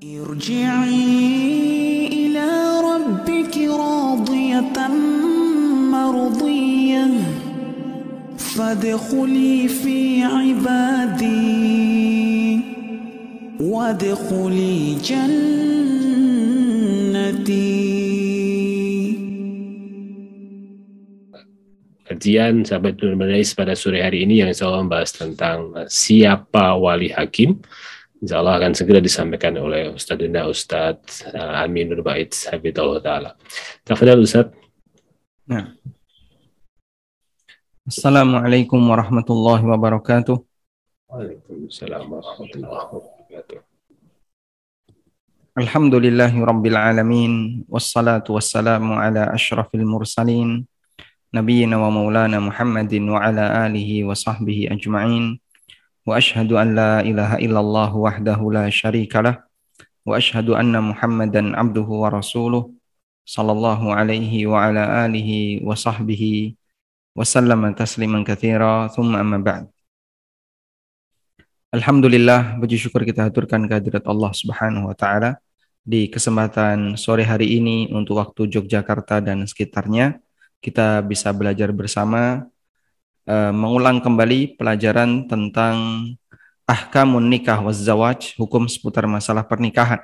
Irji'i sahabat rabbiki radiyatan kajian sahabat Nurmanis pada sore hari ini yang insya membahas tentang uh, siapa wali hakim. Insya Allah akan segera disampaikan oleh Ustadzina Ustadz uh, Amin Nurbait Habibullah Ta'ala. Tafadhal Ustadz. Nah. Assalamualaikum warahmatullahi wabarakatuh. Waalaikumsalam warahmatullahi wabarakatuh. Alhamdulillahi rabbil alamin wassalatu wassalamu ala asyrafil mursalin nabiyyina wa maulana Muhammadin wa ala alihi wa sahbihi ajma'in ilaha illallah wahdahu la syarika lah. Wa ashhadu anna Muhammadan abduhu wa rasuluh. Sallallahu alaihi wa ala alihi wa sahbihi wa sallama tasliman katsira thumma amma ba'd. Alhamdulillah puji syukur kita haturkan kehadirat Allah Subhanahu wa taala di kesempatan sore hari ini untuk waktu Yogyakarta dan sekitarnya. Kita bisa belajar bersama uh, mengulang kembali pelajaran tentang ahkamun nikah waz zawaj, hukum seputar masalah pernikahan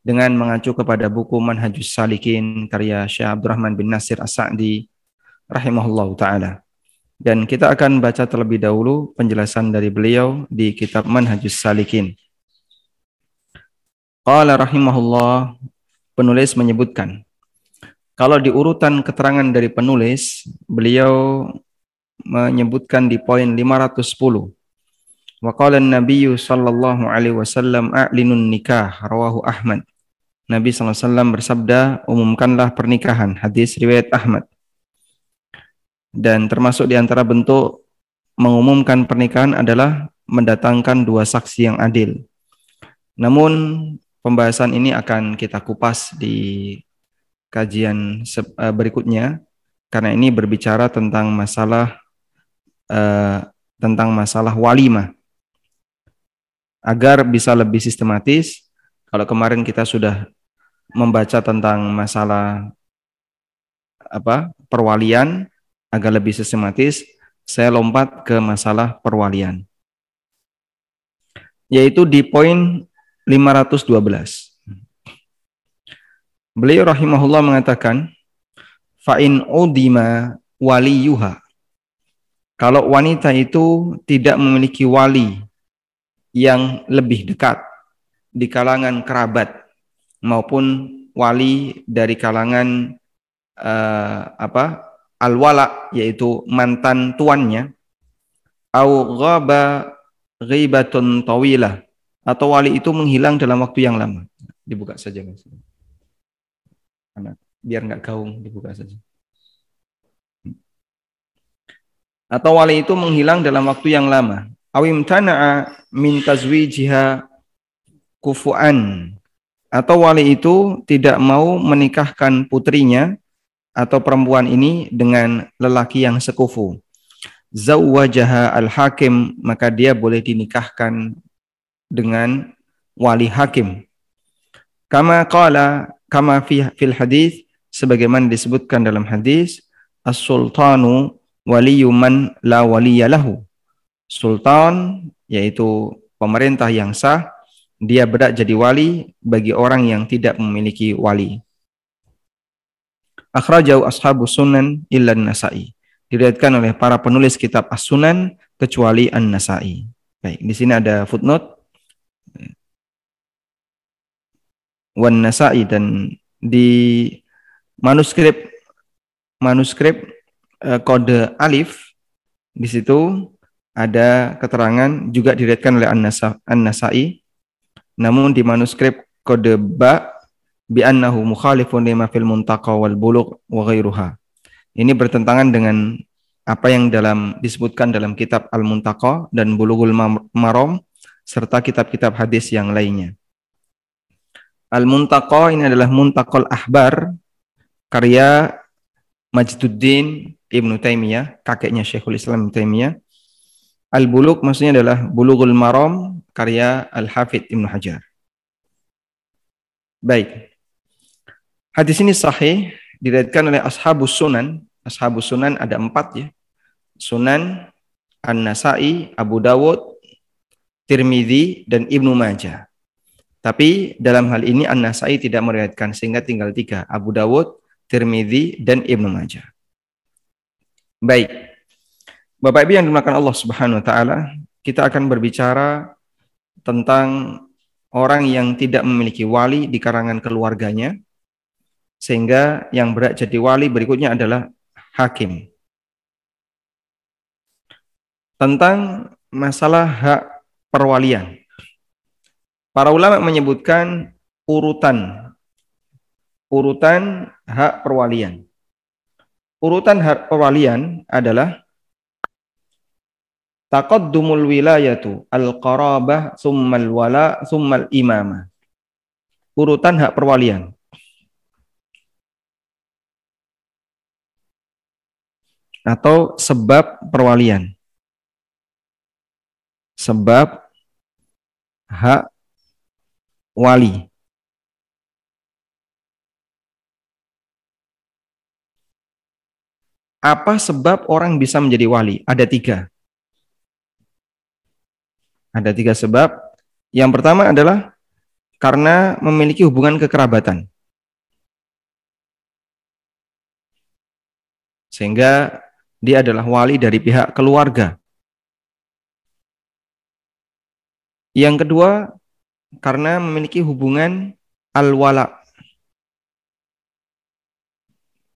dengan mengacu kepada buku Manhajus Salikin karya Syekh Abdurrahman bin Nasir As-Sa'di rahimahullahu taala. Dan kita akan baca terlebih dahulu penjelasan dari beliau di kitab Manhajus Salikin. Qala rahimahullah penulis menyebutkan kalau di urutan keterangan dari penulis, beliau menyebutkan di poin 510. Wa qala an-nabiy sallallahu alaihi wasallam a'linun nikah rawahu Ahmad. Nabi sallallahu alaihi wasallam bersabda, umumkanlah pernikahan. Hadis riwayat Ahmad. Dan termasuk di antara bentuk mengumumkan pernikahan adalah mendatangkan dua saksi yang adil. Namun pembahasan ini akan kita kupas di kajian eh, berikutnya karena ini berbicara tentang masalah uh, tentang masalah walimah. Agar bisa lebih sistematis kalau kemarin kita sudah membaca tentang masalah apa perwalian agar lebih sistematis saya lompat ke masalah perwalian. Yaitu di poin 512 Beliau rahimahullah mengatakan, fa'in udima waliyuha. Kalau wanita itu tidak memiliki wali yang lebih dekat di kalangan kerabat maupun wali dari kalangan uh, apa alwala yaitu mantan tuannya au ghaba ghibatun tawilah atau wali itu menghilang dalam waktu yang lama dibuka saja mas biar nggak gaung dibuka saja. Atau wali itu menghilang dalam waktu yang lama. Awim tana'a min tazwijiha kufu'an. Atau wali itu tidak mau menikahkan putrinya atau perempuan ini dengan lelaki yang sekufu. Zawwajaha al-hakim, maka dia boleh dinikahkan dengan wali hakim. Kama qala kama fi fil hadis sebagaimana disebutkan dalam hadis as-sultanu waliyyu man la waliyalahu. Sultan yaitu pemerintah yang sah dia berhak jadi wali bagi orang yang tidak memiliki wali. Akhrajau ashabu sunan illa nasai Diriwayatkan oleh para penulis kitab As-Sunan kecuali An-Nasai. Baik, di sini ada footnote wan Nasa'i dan di manuskrip manuskrip uh, kode alif di situ ada keterangan juga diriatkan oleh An-Nasa'i namun di manuskrip kode ba bi annahu mukhalifun lima fil muntaqa wal bulugh wa ghairuha. Ini bertentangan dengan apa yang dalam disebutkan dalam kitab Al-Muntaqa dan Bulughul Maram serta kitab-kitab hadis yang lainnya. Al-Muntaqa ini adalah Muntaqal Ahbar karya Majduddin Ibnu Taimiyah, kakeknya Syekhul Islam Taimiyah. Al-Bulugh maksudnya adalah Bulughul Maram karya Al-Hafidh Ibnu Hajar. Baik. Hadis ini sahih diriwayatkan oleh Ashabus Sunan. Ashabus Sunan ada empat ya. Sunan, An-Nasai, Abu Dawud, Tirmidzi, dan Ibnu Majah. Tapi dalam hal ini An-Nasai tidak meriwayatkan sehingga tinggal tiga. Abu Dawud, Tirmidzi, dan Ibnu Majah. Baik. Bapak Ibu yang dimakan Allah Subhanahu wa taala, kita akan berbicara tentang orang yang tidak memiliki wali di karangan keluarganya sehingga yang berat jadi wali berikutnya adalah hakim. Tentang masalah hak perwalian. Para ulama menyebutkan urutan urutan hak perwalian. Urutan perwalian adalah taqaddumul wilayatu al-qarabah summal wala summal imamah. Urutan hak perwalian. Atau sebab perwalian. Sebab hak wali. Apa sebab orang bisa menjadi wali? Ada tiga. Ada tiga sebab. Yang pertama adalah karena memiliki hubungan kekerabatan. Sehingga dia adalah wali dari pihak keluarga. Yang kedua, karena memiliki hubungan al-wala.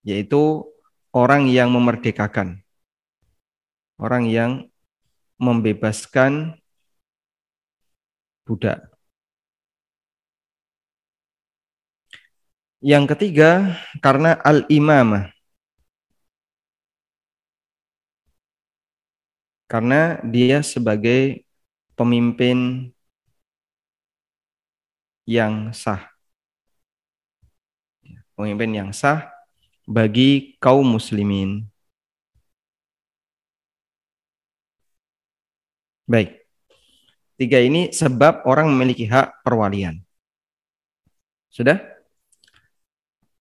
Yaitu orang yang memerdekakan, orang yang membebaskan budak. Yang ketiga, karena al-imamah. Karena dia sebagai pemimpin yang sah. Pemimpin yang sah bagi kaum muslimin. Baik. Tiga ini sebab orang memiliki hak perwalian. Sudah?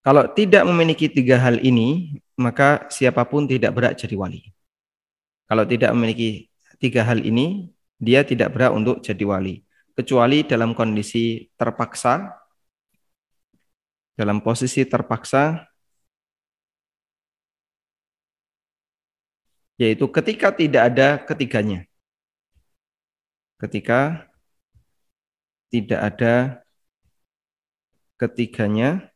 Kalau tidak memiliki tiga hal ini, maka siapa pun tidak berhak jadi wali. Kalau tidak memiliki tiga hal ini, dia tidak berhak untuk jadi wali. Kecuali dalam kondisi terpaksa, dalam posisi terpaksa, yaitu ketika tidak ada ketiganya. Ketika tidak ada ketiganya,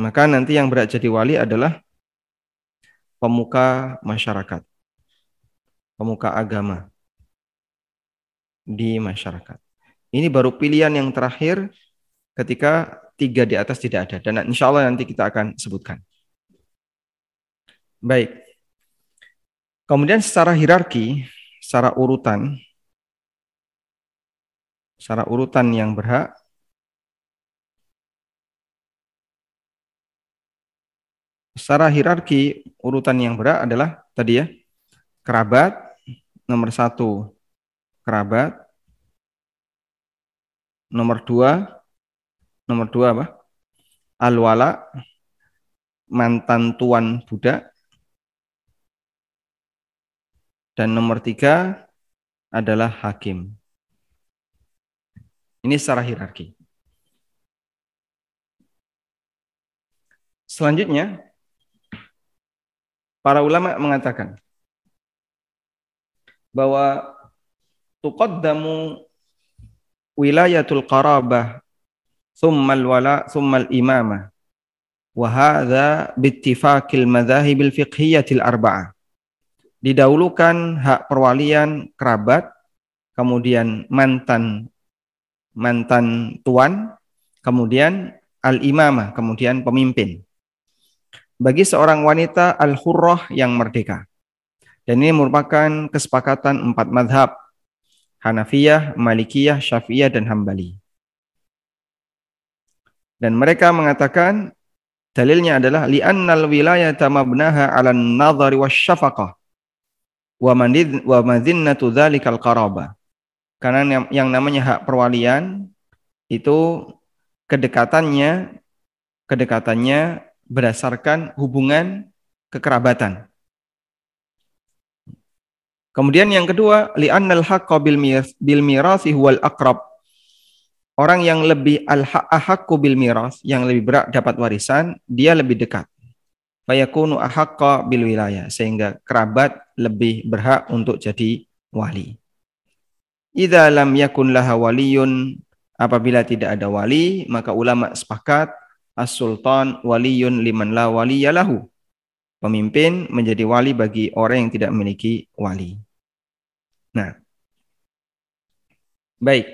maka nanti yang berat jadi wali adalah pemuka masyarakat, pemuka agama di masyarakat. Ini baru pilihan yang terakhir ketika tiga di atas tidak ada. Dan insya Allah nanti kita akan sebutkan. Baik. Kemudian secara hierarki, secara urutan, secara urutan yang berhak, secara hierarki urutan yang berhak adalah tadi ya, kerabat, nomor satu kerabat, nomor dua, nomor dua apa? Alwala, mantan tuan budak, Dan nomor tiga adalah hakim. Ini secara hierarki. Selanjutnya, para ulama mengatakan bahwa tuqaddamu wilayatul qarabah thumma al-wala thumma al-imamah wa hadha bittifaqil madhahibil fiqhiyatil arba'ah didahulukan hak perwalian kerabat, kemudian mantan mantan tuan, kemudian al-imamah, kemudian pemimpin. Bagi seorang wanita al-hurrah yang merdeka. Dan ini merupakan kesepakatan empat madhab. Hanafiyah, Malikiyah, Syafi'iyah, dan Hambali. Dan mereka mengatakan dalilnya adalah li'annal wilayata mabnaha 'ala an-nadhari wasyafaqah wa madhinnatu dzalikal qaraba. Karena yang, namanya hak perwalian itu kedekatannya kedekatannya berdasarkan hubungan kekerabatan. Kemudian yang kedua, li'annal haqqa bil bil mirasi huwal aqrab. Orang yang lebih al ahaqqu bil miras, yang lebih berat dapat warisan, dia lebih dekat. Fayakunu ahaqqa bil wilayah, sehingga kerabat lebih berhak untuk jadi wali. Idza lam yakun laha waliyun apabila tidak ada wali maka ulama sepakat as-sultan waliyun liman la waliyalahu. Pemimpin menjadi wali bagi orang yang tidak memiliki wali. Nah. Baik.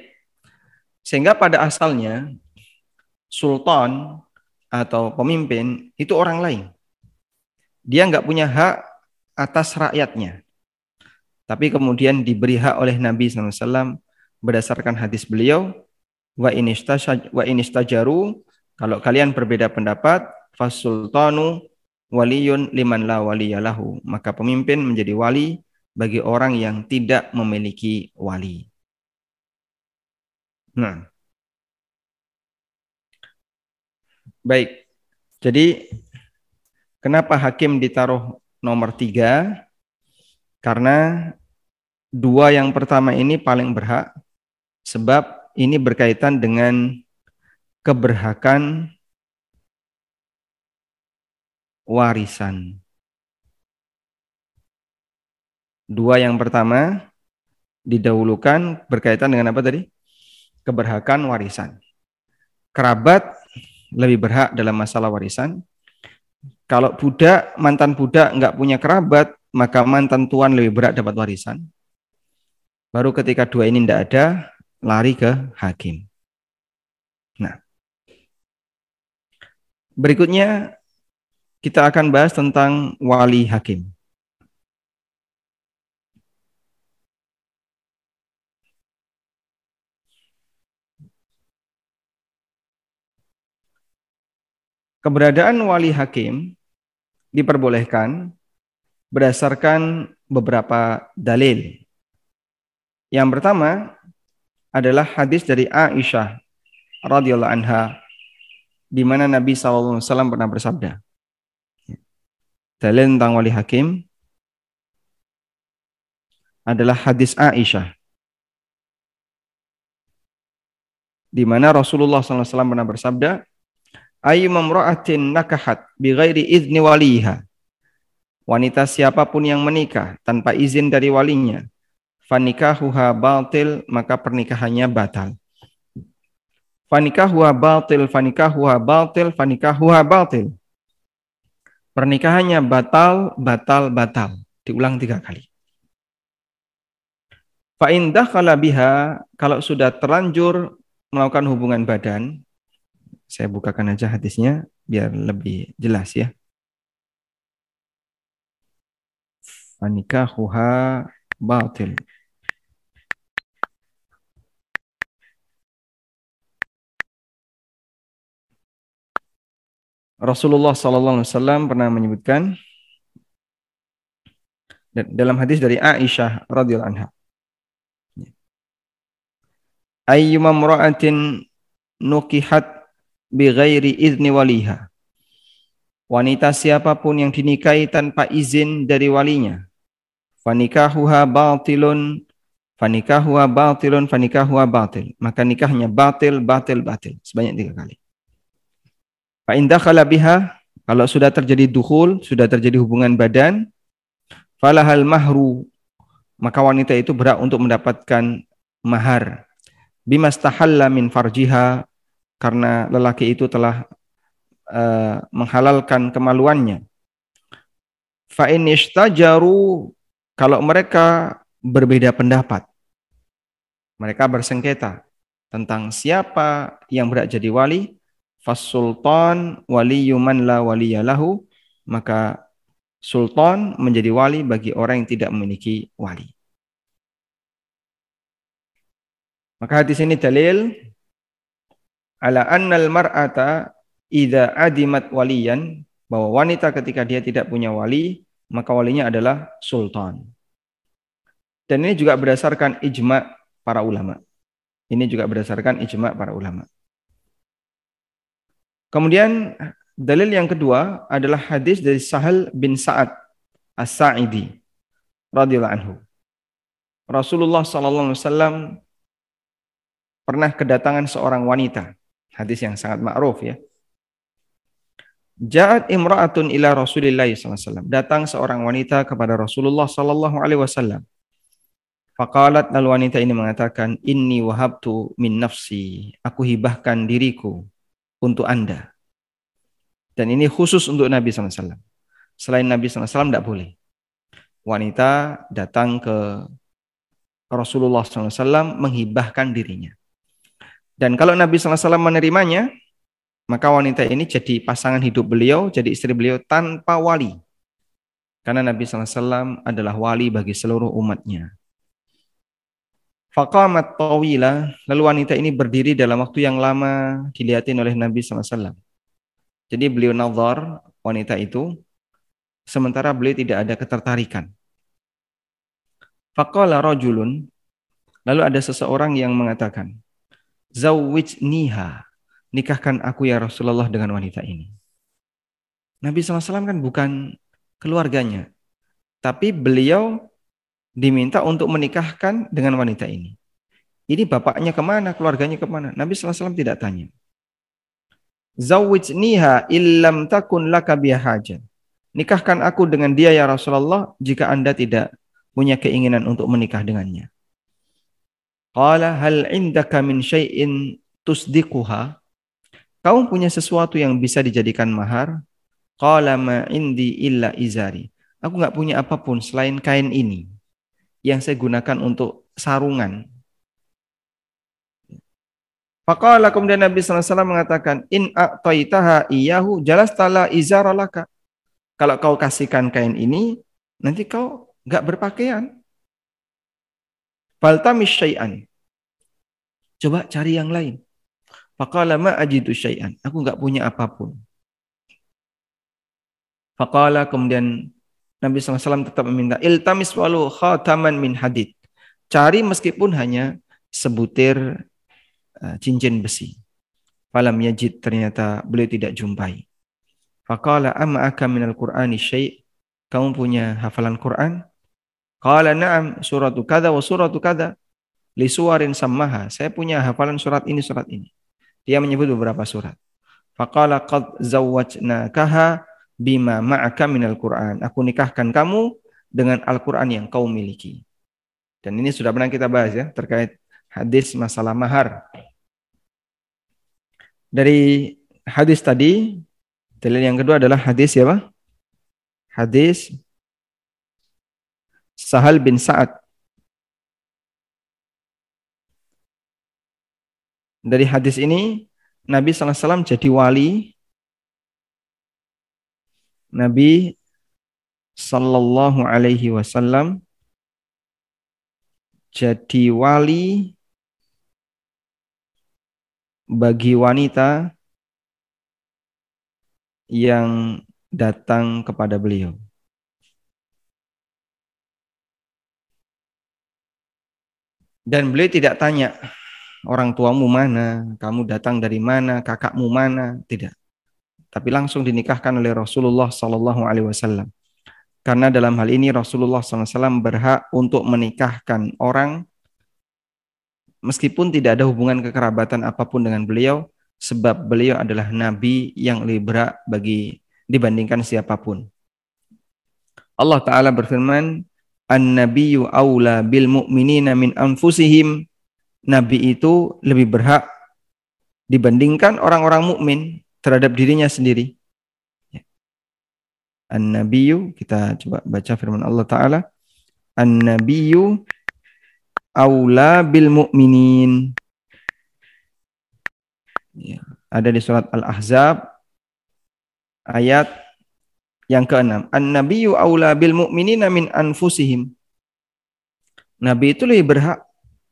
Sehingga pada asalnya sultan atau pemimpin itu orang lain. Dia nggak punya hak atas rakyatnya. Tapi kemudian diberi hak oleh Nabi SAW berdasarkan hadis beliau, wa inistajaru, kalau kalian berbeda pendapat, fasultanu waliyun liman la waliyalahu. Maka pemimpin menjadi wali bagi orang yang tidak memiliki wali. Nah. Baik. Jadi kenapa hakim ditaruh nomor tiga? Karena dua yang pertama ini paling berhak sebab ini berkaitan dengan keberhakan warisan. Dua yang pertama didahulukan berkaitan dengan apa tadi? Keberhakan warisan. Kerabat lebih berhak dalam masalah warisan. Kalau budak, mantan budak nggak punya kerabat, maka mantan tuan lebih berat dapat warisan. Baru ketika dua ini tidak ada, lari ke hakim. Nah, berikutnya kita akan bahas tentang wali hakim. Keberadaan wali hakim diperbolehkan berdasarkan beberapa dalil. Yang pertama adalah hadis dari Aisyah radhiyallahu anha di mana Nabi SAW pernah bersabda. Dalil tentang wali hakim adalah hadis Aisyah di mana Rasulullah SAW pernah bersabda, "Ayu mamra'atin nakahat bi ghairi izni waliha." wanita siapa pun yang menikah tanpa izin dari walinya, fanikahuha batil, maka pernikahannya batal. Fanikahuha batil, fanikahuha batil, fanikahuha batil. Pernikahannya batal, batal, batal. Diulang tiga kali. Fa'indah biha, kalau sudah terlanjur melakukan hubungan badan, saya bukakan aja hadisnya biar lebih jelas ya. fanikahuha batil. Rasulullah Sallallahu Alaihi Wasallam pernah menyebutkan dalam hadis dari Aisyah radhiyallahu anha. Ayyuma mra'atin nukihat bi ghairi izni waliha. Wanita siapa pun yang dinikahi tanpa izin dari walinya, fanikahuha batilun fanikahuha batilun fanikahuha batil. Maka nikahnya batil batil batil. Sebanyak tiga kali. Fa indakhala biha kalau sudah terjadi dukhul sudah terjadi hubungan badan falahal mahru. Maka wanita itu berhak untuk mendapatkan mahar. Bimastahalla min farjiha karena lelaki itu telah uh, menghalalkan kemaluannya fa istajaru kalau mereka berbeda pendapat, mereka bersengketa tentang siapa yang berhak jadi wali, fasultan waliyuman la waliyalahu, maka sultan menjadi wali bagi orang yang tidak memiliki wali. Maka hadis ini dalil ala annal mar'ata idza adimat waliyan bahwa wanita ketika dia tidak punya wali maka walinya adalah sultan. Dan ini juga berdasarkan ijma para ulama. Ini juga berdasarkan ijma para ulama. Kemudian dalil yang kedua adalah hadis dari Sahal bin Sa'ad As-Sa'idi radhiyallahu anhu. Rasulullah sallallahu alaihi wasallam pernah kedatangan seorang wanita. Hadis yang sangat ma'ruf ya. Ja'at imra'atun ila Rasulillah SAW. Datang seorang wanita kepada Rasulullah sallallahu alaihi wasallam. Faqalat lalu wanita ini mengatakan, "Inni wahabtu min nafsi." Aku hibahkan diriku untuk Anda. Dan ini khusus untuk Nabi SAW. Selain Nabi SAW tidak boleh. Wanita datang ke Rasulullah SAW menghibahkan dirinya. Dan kalau Nabi SAW menerimanya, maka wanita ini jadi pasangan hidup beliau, jadi istri beliau tanpa wali. Karena Nabi SAW adalah wali bagi seluruh umatnya. Faqamat tawila, lalu wanita ini berdiri dalam waktu yang lama dilihatin oleh Nabi SAW. Jadi beliau nazar wanita itu, sementara beliau tidak ada ketertarikan. Faqala rajulun, lalu ada seseorang yang mengatakan, Zawwijniha, nikahkan aku ya Rasulullah dengan wanita ini. Nabi SAW kan bukan keluarganya, tapi beliau diminta untuk menikahkan dengan wanita ini. Ini bapaknya ke mana, keluarganya ke mana? Nabi SAW tidak tanya. Zawwijniha illam takun laka hajat. Nikahkan aku dengan dia ya Rasulullah jika anda tidak punya keinginan untuk menikah dengannya. Qala hal indaka min syai'in tusdiquha? Kau punya sesuatu yang bisa dijadikan mahar? Qala ma indi illa izari. Aku nggak punya apa pun selain kain ini yang saya gunakan untuk sarungan. Faqala kemudian Nabi SAW mengatakan, In a'taitaha iyahu jalastala izaralaka. Kalau kau kasihkan kain ini, nanti kau nggak berpakaian. Faltamis syai'an. Coba cari yang lain. Faqala ma ajidu syai'an. Aku nggak punya apa pun. Faqala kemudian Nabi SAW tetap meminta iltamis walu khataman min hadid. Cari meskipun hanya sebutir uh, cincin besi. Falam yajid ternyata beliau tidak jumpai. Faqala amma aka minal qur'ani syai' Kamu punya hafalan Quran? Qala na'am suratu kada wa suratu kada. Li suwarin sammaha. Saya punya hafalan surat ini, surat ini. Dia menyebut beberapa surat. Faqala qad zawwajnakaha bima ma'aka minal Qur'an. Aku nikahkan kamu dengan Al-Qur'an yang kau miliki. Dan ini sudah pernah kita bahas ya terkait hadis masalah mahar. Dari hadis tadi, dalil yang kedua adalah hadis ya Pak? Hadis Sahal bin Sa'ad Dari hadis ini Nabi SAW jadi wali Nabi Sallallahu Alaihi Wasallam jadi wali bagi wanita yang datang kepada beliau. Dan beliau tidak tanya, orang tuamu mana, kamu datang dari mana, kakakmu mana, tidak tapi langsung dinikahkan oleh Rasulullah Sallallahu Alaihi Wasallam. Karena dalam hal ini Rasulullah SAW berhak untuk menikahkan orang meskipun tidak ada hubungan kekerabatan apa pun dengan beliau, sebab beliau adalah nabi yang lebih bagi dibandingkan siapa pun. Allah Ta'ala berfirman, An-nabiyyu awla bil mu'minina min anfusihim. Nabi itu lebih berhak dibandingkan orang-orang mukmin terhadap dirinya sendiri. Ya. An-Nabiyyu, kita coba baca firman Allah Ta'ala. An-Nabiyyu awla bil mu'minin. Ya. Ada di surat Al-Ahzab ayat yang keenam. An-Nabiyyu awla bil mu'minina min anfusihim. Nabi itu lebih berhak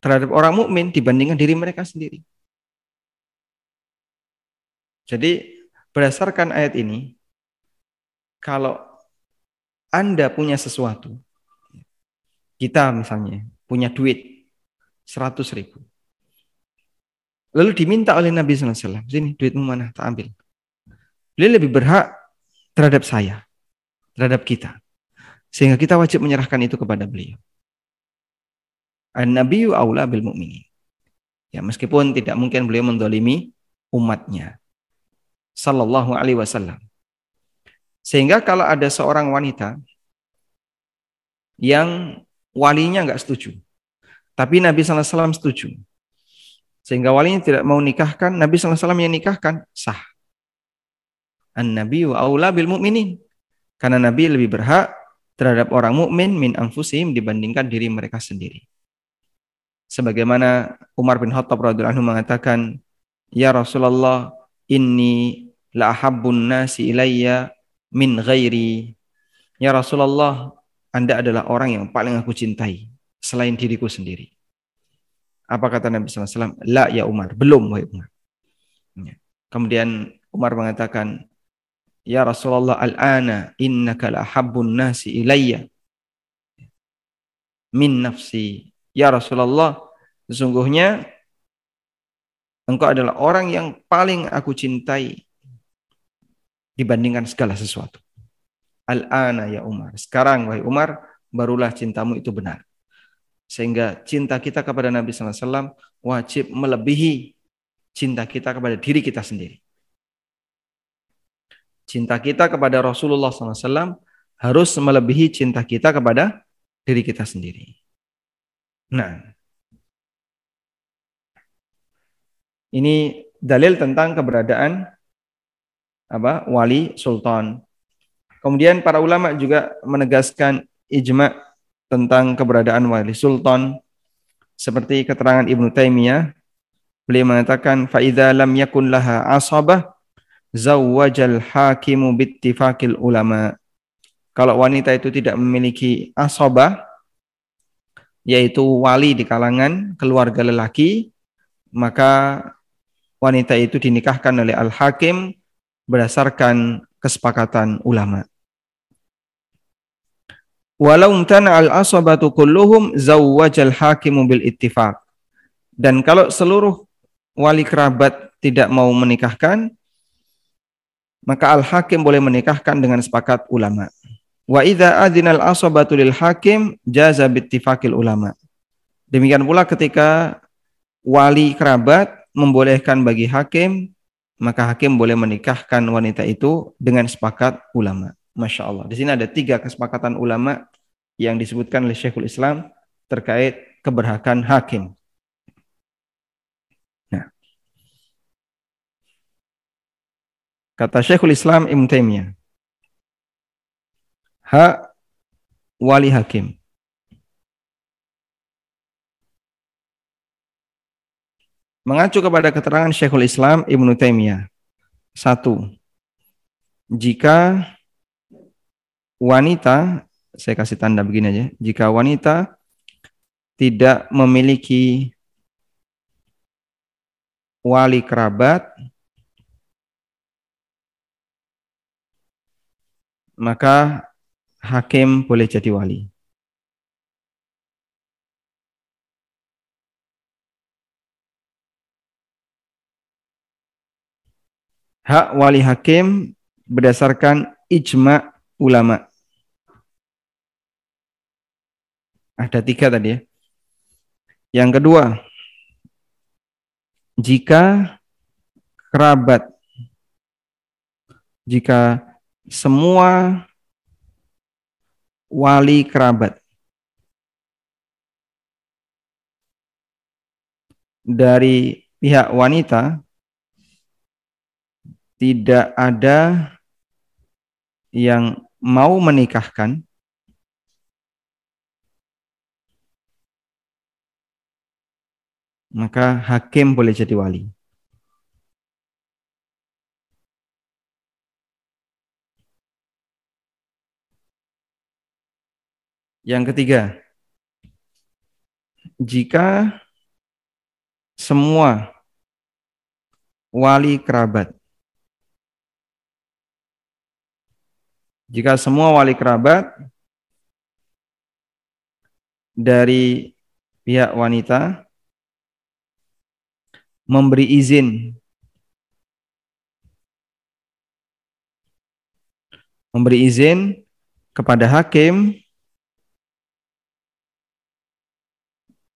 terhadap orang mukmin dibandingkan diri mereka sendiri. Jadi berdasarkan ayat ini, kalau Anda punya sesuatu, kita misalnya punya duit, 100 ribu. Lalu diminta oleh Nabi SAW, sini duitmu mana, tak ambil. Beliau lebih berhak terhadap saya, terhadap kita. Sehingga kita wajib menyerahkan itu kepada beliau. An-Nabiyyu aula bil mu'minin. Ya, meskipun tidak mungkin beliau mendolimi umatnya. Sallallahu alaihi wasallam. Sehingga kalau ada seorang wanita yang walinya nggak setuju, tapi Nabi SAW setuju. Sehingga walinya tidak mau nikahkan, Nabi SAW yang nikahkan, sah. An-Nabi wa aula bil mu'minin. Karena Nabi lebih berhak terhadap orang mukmin min anfusihim dibandingkan diri mereka sendiri sebagaimana Umar bin Khattab radhiyallahu anhu mengatakan, "Ya Rasulullah, inni la ahabbun nasi ilayya min ghairi." Ya Rasulullah, Anda adalah orang yang paling aku cintai selain diriku sendiri. Apa kata Nabi SAW? La ya Umar, belum wahai Umar. Ya. Kemudian Umar mengatakan, Ya Rasulullah al-ana innaka la habbun nasi ilayya min nafsi Ya Rasulullah, sesungguhnya engkau adalah orang yang paling aku cintai dibandingkan segala sesuatu. Al-ana ya Umar. Sekarang wahai Umar, barulah cintamu itu benar. Sehingga cinta kita kepada Nabi SAW wajib melebihi cinta kita kepada diri kita sendiri. Cinta kita kepada Rasulullah SAW harus melebihi cinta kita kepada diri kita sendiri. Nah, ini dalil tentang keberadaan apa wali sultan. Kemudian para ulama juga menegaskan ijma tentang keberadaan wali sultan seperti keterangan Ibnu Taimiyah beliau mengatakan fa idza lam yakun laha asabah zawwajal hakimu bittifaqil ulama kalau wanita itu tidak memiliki asabah yaitu wali di kalangan keluarga lelaki, maka wanita itu dinikahkan oleh al-hakim berdasarkan kesepakatan ulama. Walau tana al-asabatu kulluhum zawwajal hakimu bil ittifaq. Dan kalau seluruh wali kerabat tidak mau menikahkan, maka al-hakim boleh menikahkan dengan sepakat ulama. Wa idza adzinal asabatu lil hakim jaza bittifaqil ulama. Demikian pula ketika wali kerabat membolehkan bagi hakim, maka hakim boleh menikahkan wanita itu dengan sepakat ulama. Masya Allah. Di sini ada tiga kesepakatan ulama yang disebutkan oleh Syekhul Islam terkait keberhakan hakim. Kata Syekhul Islam Ibn Taimiyah, hak wali hakim. Mengacu kepada keterangan Syekhul Islam Ibnu Taimiyah. Satu, jika wanita, saya kasih tanda begini aja, jika wanita tidak memiliki wali kerabat, maka hakim boleh jadi wali. Hak wali hakim berdasarkan ijma ulama. Ada tiga tadi ya. Yang kedua, jika kerabat, jika semua wali kerabat. Dari pihak wanita tidak ada yang mau menikahkan maka hakim boleh jadi wali. Yang ketiga, jika semua wali kerabat jika semua wali kerabat dari pihak wanita memberi izin memberi izin kepada hakim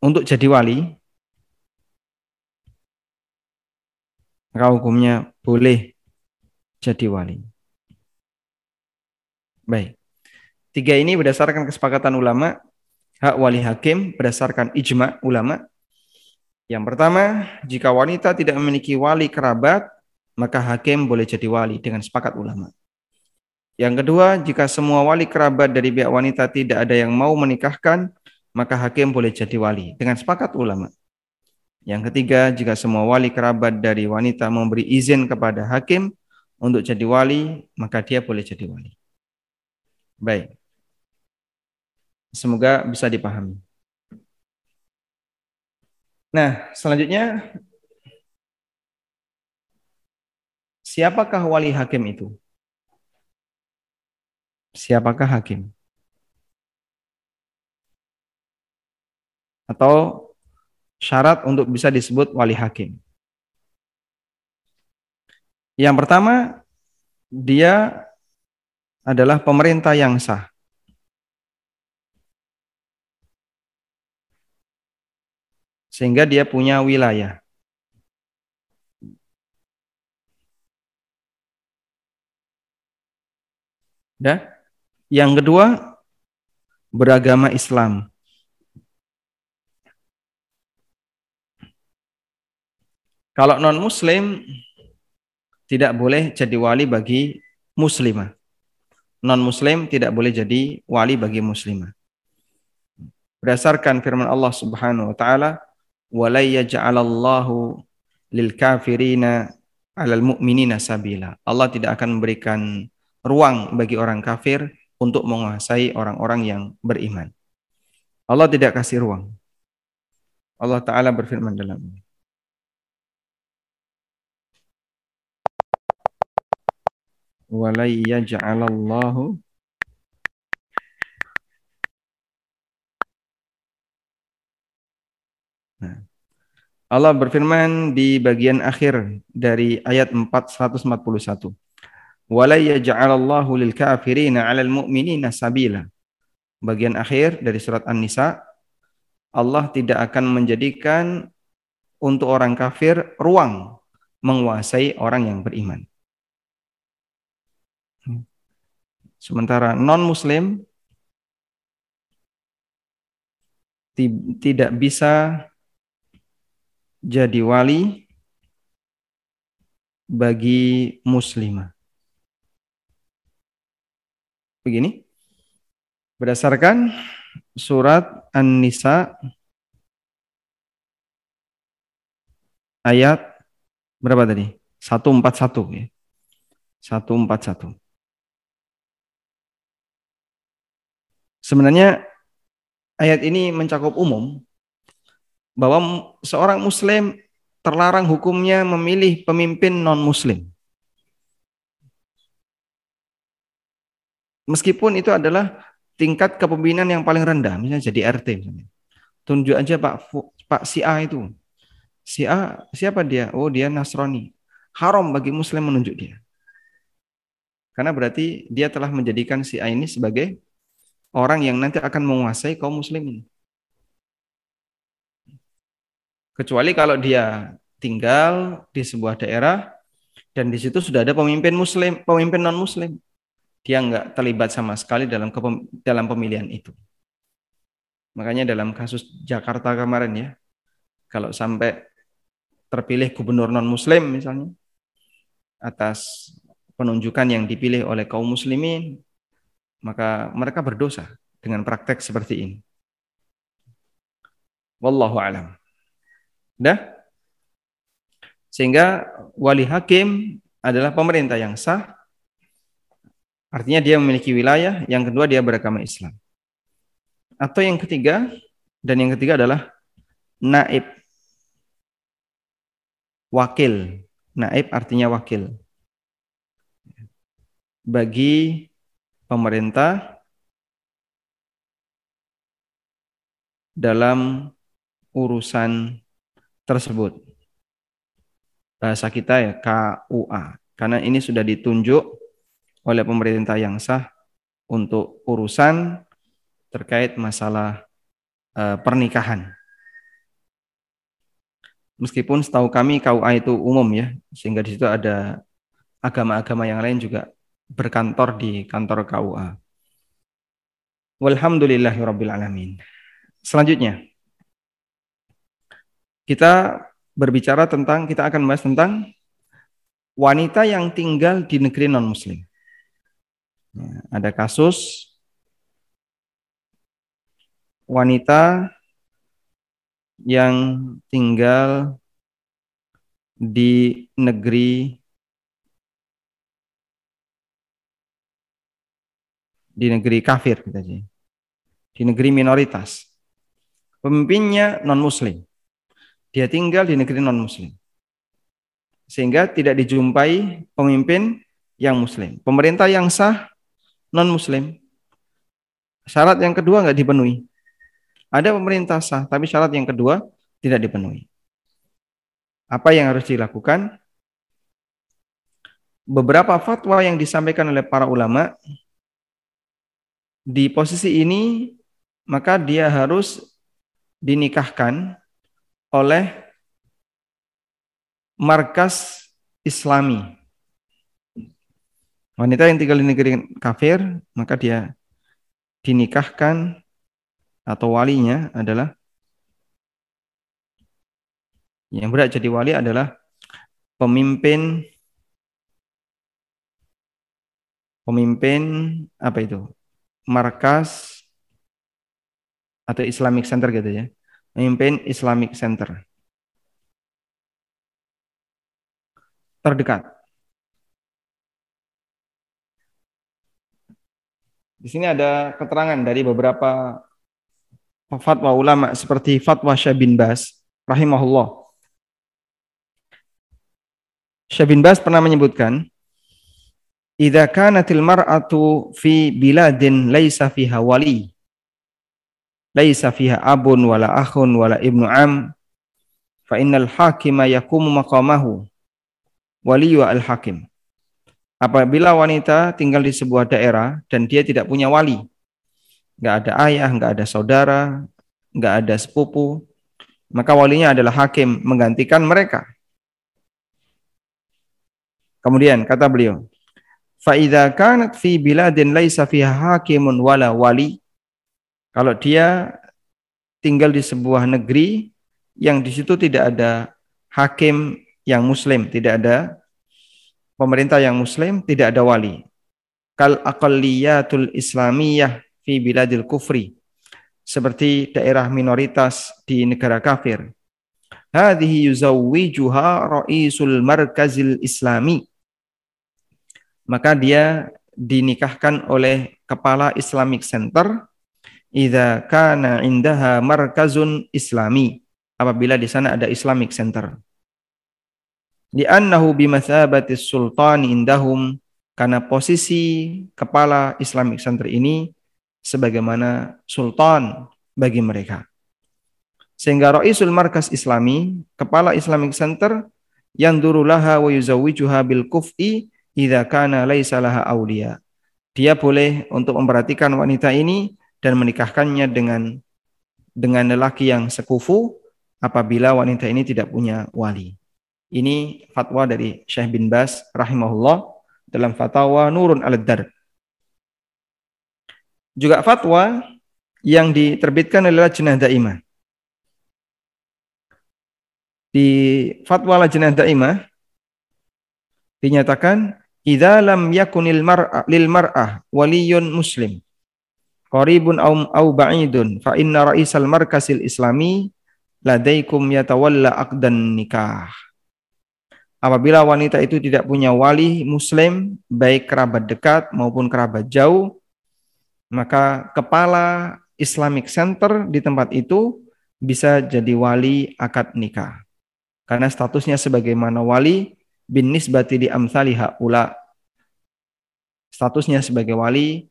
untuk jadi wali maka hukumnya boleh jadi wali. Baik. Tiga ini berdasarkan kesepakatan ulama, hak wali hakim berdasarkan ijma ulama. Yang pertama, jika wanita tidak memiliki wali kerabat, maka hakim boleh jadi wali dengan sepakat ulama. Yang kedua, jika semua wali kerabat dari pihak wanita tidak ada yang mau menikahkan, maka hakim boleh jadi wali dengan sepakat ulama. Yang ketiga, jika semua wali kerabat dari wanita memberi izin kepada hakim untuk jadi wali, maka dia boleh jadi wali. Baik. Semoga bisa dipahami. Nah, selanjutnya siapakah wali hakim itu? Siapakah hakim? Atau syarat untuk bisa disebut wali hakim? Yang pertama, dia adalah pemerintah yang sah. Sehingga dia punya wilayah. Dah? Yang kedua, beragama Islam. Kalau non-muslim tidak boleh jadi wali bagi muslimah non muslim tidak boleh jadi wali bagi muslimah. Berdasarkan firman Allah Subhanahu wa taala, "Wa yaj'alallahu lil kafirina 'alal mu'minina sabila." Allah tidak akan memberikan ruang bagi orang kafir untuk menguasai orang-orang yang beriman. Allah tidak kasih ruang. Allah taala berfirman dalam ini. Walai yaj'alallahu Nah. Allah berfirman di bagian akhir dari ayat 441. Wala yaj'alallahu lil kafirina 'alal mu'minina sabila. Bagian akhir dari surat An-Nisa Allah tidak akan menjadikan untuk orang kafir ruang menguasai orang yang beriman. Sementara non-muslim tidak bisa jadi wali bagi muslimah. Begini, berdasarkan surat An-Nisa ayat berapa tadi? 141 ya. 141. Sebenarnya ayat ini mencakup umum bahwa seorang muslim terlarang hukumnya memilih pemimpin non-muslim. Meskipun itu adalah tingkat kepemimpinan yang paling rendah, misalnya jadi RT misalnya. Tunjuk aja Pak Pak si A itu. Si A siapa dia? Oh, dia Nasrani. Haram bagi muslim menunjuk dia. Karena berarti dia telah menjadikan si A ini sebagai orang yang nanti akan menguasai kaum muslimin. Kecuali kalau dia tinggal di sebuah daerah dan di situ sudah ada pemimpin muslim, pemimpin non muslim. Dia nggak terlibat sama sekali dalam dalam pemilihan itu. Makanya dalam kasus Jakarta kemarin ya, kalau sampai terpilih gubernur non muslim misalnya atas penunjukan yang dipilih oleh kaum muslimin maka mereka berdosa dengan praktek seperti ini. Wallahu alam. Dah? Sehingga wali hakim adalah pemerintah yang sah. Artinya dia memiliki wilayah, yang kedua dia beragama Islam. Atau yang ketiga, dan yang ketiga adalah naib. Wakil. Naib artinya wakil. Bagi pemerintah dalam urusan tersebut. bahasa kita ya KUA karena ini sudah ditunjuk oleh pemerintah yang sah untuk urusan terkait masalah uh, pernikahan. Meskipun setahu kami KUA itu umum ya, sehingga di situ ada agama-agama yang lain juga berkantor di kantor KUA. Walhamdulillahirabbil alamin. Selanjutnya kita berbicara tentang kita akan membahas tentang wanita yang tinggal di negeri non muslim. Ya, ada kasus wanita yang tinggal di negeri di negeri kafir kita sih. Di negeri minoritas. Pemimpinnya non muslim. Dia tinggal di negeri non muslim. Sehingga tidak dijumpai pemimpin yang muslim. Pemerintah yang sah non muslim. Syarat yang kedua nggak dipenuhi. Ada pemerintah sah, tapi syarat yang kedua tidak dipenuhi. Apa yang harus dilakukan? Beberapa fatwa yang disampaikan oleh para ulama di posisi ini maka dia harus dinikahkan oleh markas islami. Wanita yang tinggal di negeri kafir, maka dia dinikahkan atau walinya adalah yang berat jadi wali adalah pemimpin pemimpin apa itu markas atau Islamic Center gitu ya. Memimpin Islamic Center. Terdekat. Di sini ada keterangan dari beberapa fatwa ulama seperti fatwa Syekh bin Bas rahimahullah. Syekh bin Bas pernah menyebutkan Idza kanatil mar'atu fi biladin laisa fiha wali laisa fiha abun wala akhun wala ibnu am fa innal hakima yakumu maqamahu wali wa al hakim apabila wanita tinggal di sebuah daerah dan dia tidak punya wali nggak ada ayah nggak ada saudara nggak ada sepupu maka walinya adalah hakim menggantikan mereka. Kemudian kata beliau Fa'idha kanat fi biladin laisa fiha hakimun wala wali. Kalau dia tinggal di sebuah negeri yang di situ tidak ada hakim yang muslim, tidak ada pemerintah yang muslim, tidak ada wali. Kal aqalliyatul islamiyah fi biladil kufri. Seperti daerah minoritas di negara kafir. Hadhihi yuzawwijuha ra'isul markazil islami maka dia dinikahkan oleh kepala Islamic Center. Idza kana indaha markazun islami. Apabila di sana ada Islamic Center. Li'annahu bimathabati sultan indahum. Karena posisi kepala Islamic Center ini sebagaimana sultan bagi mereka. Sehingga Raisul Markas Islami kepala Islamic Center yang durulaha wa yuzawwijuha bil kuf'i idza kana laisa awliya. Dia boleh untuk memperhatikan wanita ini dan menikahkannya dengan dengan lelaki yang sekufu apabila wanita ini tidak punya wali. Ini fatwa dari Syekh bin Bas rahimahullah dalam fatwa Nurun al-Dar. Juga fatwa yang diterbitkan oleh Lajnah Daimah. Di fatwa Lajnah Daimah dinyatakan idza lam yakunil mar'a lil mar'ah waliyun muslim qaribun aw aw ba'idun fa inna ra'isal markasil islami ladaikum yatawalla aqdan nikah. Apabila wanita itu tidak punya wali muslim baik kerabat dekat maupun kerabat jauh maka kepala Islamic Center di tempat itu bisa jadi wali akad nikah. Karena statusnya sebagaimana wali bin nisbati di amsali haula statusnya sebagai wali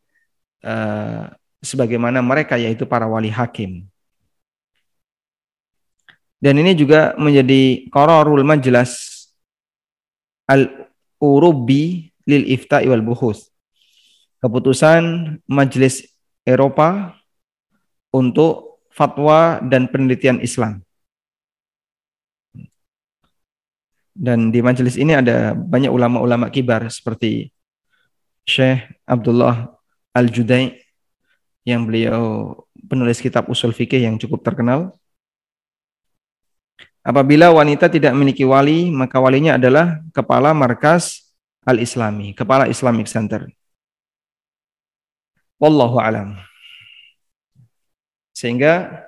uh, sebagaimana mereka yaitu para wali hakim. Dan ini juga menjadi kororul majelas Al-Urubi lil Ifta'i wal Buhus. Keputusan Majelis Eropa untuk fatwa dan penelitian Islam. Dan di majelis ini ada banyak ulama-ulama kibar seperti Syekh Abdullah Al-Judai yang beliau penulis kitab usul fikih yang cukup terkenal. Apabila wanita tidak memiliki wali, maka walinya adalah kepala markas Al-Islami, kepala Islamic Center. Wallahu alam. Sehingga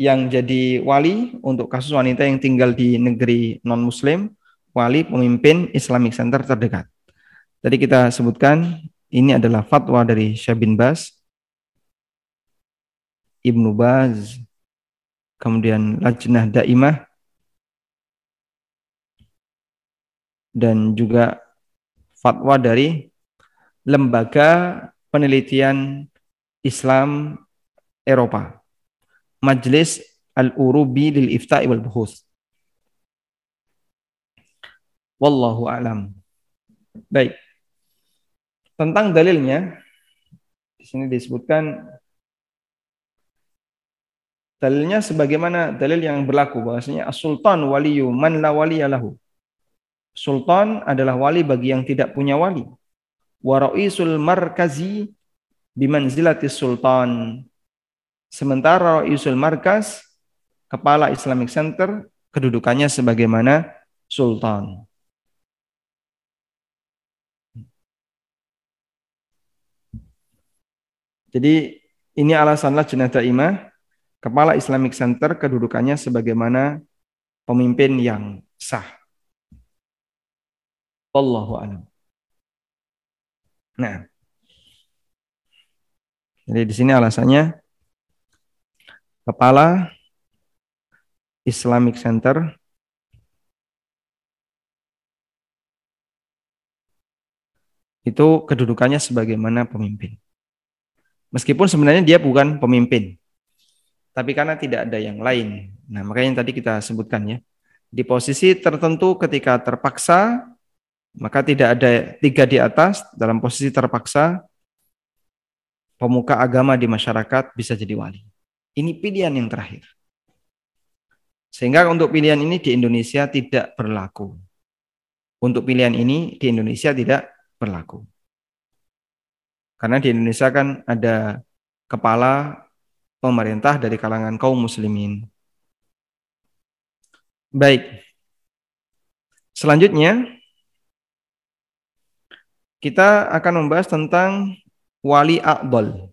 yang jadi wali untuk kasus wanita yang tinggal di negeri non-muslim, wali pemimpin Islamic Center terdekat. Tadi kita sebutkan ini adalah fatwa dari Syekh bin Bas, Ibnu Baz, kemudian Lajnah Daimah, dan juga fatwa dari Lembaga Penelitian Islam Eropa. Majlis Al-Urubi lil Ifta'i wal Buhus. Wallahu a'lam. Baik. Tentang dalilnya di sini disebutkan dalilnya sebagaimana dalil yang berlaku bahwasanya as-sultan waliyu man la waliyalahu. Sultan adalah wali bagi yang tidak punya wali. Wa ra'isul markazi bimanzilatis sultan Sementara Yusul Markas, kepala Islamic Center, kedudukannya sebagaimana sultan. Jadi ini alasanlah Jenazah Imah, kepala Islamic Center kedudukannya sebagaimana pemimpin yang sah. Wallahu a'lam. Nah. Jadi di sini alasannya kepala Islamic Center itu kedudukannya sebagaimana pemimpin. Meskipun sebenarnya dia bukan pemimpin, tapi karena tidak ada yang lain. Nah, makanya yang tadi kita sebutkan ya, di posisi tertentu ketika terpaksa, maka tidak ada tiga di atas dalam posisi terpaksa, pemuka agama di masyarakat bisa jadi wali. Ini pilihan yang terakhir. Sehingga untuk pilihan ini di Indonesia tidak berlaku. Untuk pilihan ini di Indonesia tidak berlaku. Karena di Indonesia kan ada kepala pemerintah dari kalangan kaum muslimin. Baik. Selanjutnya kita akan membahas tentang wali akbal.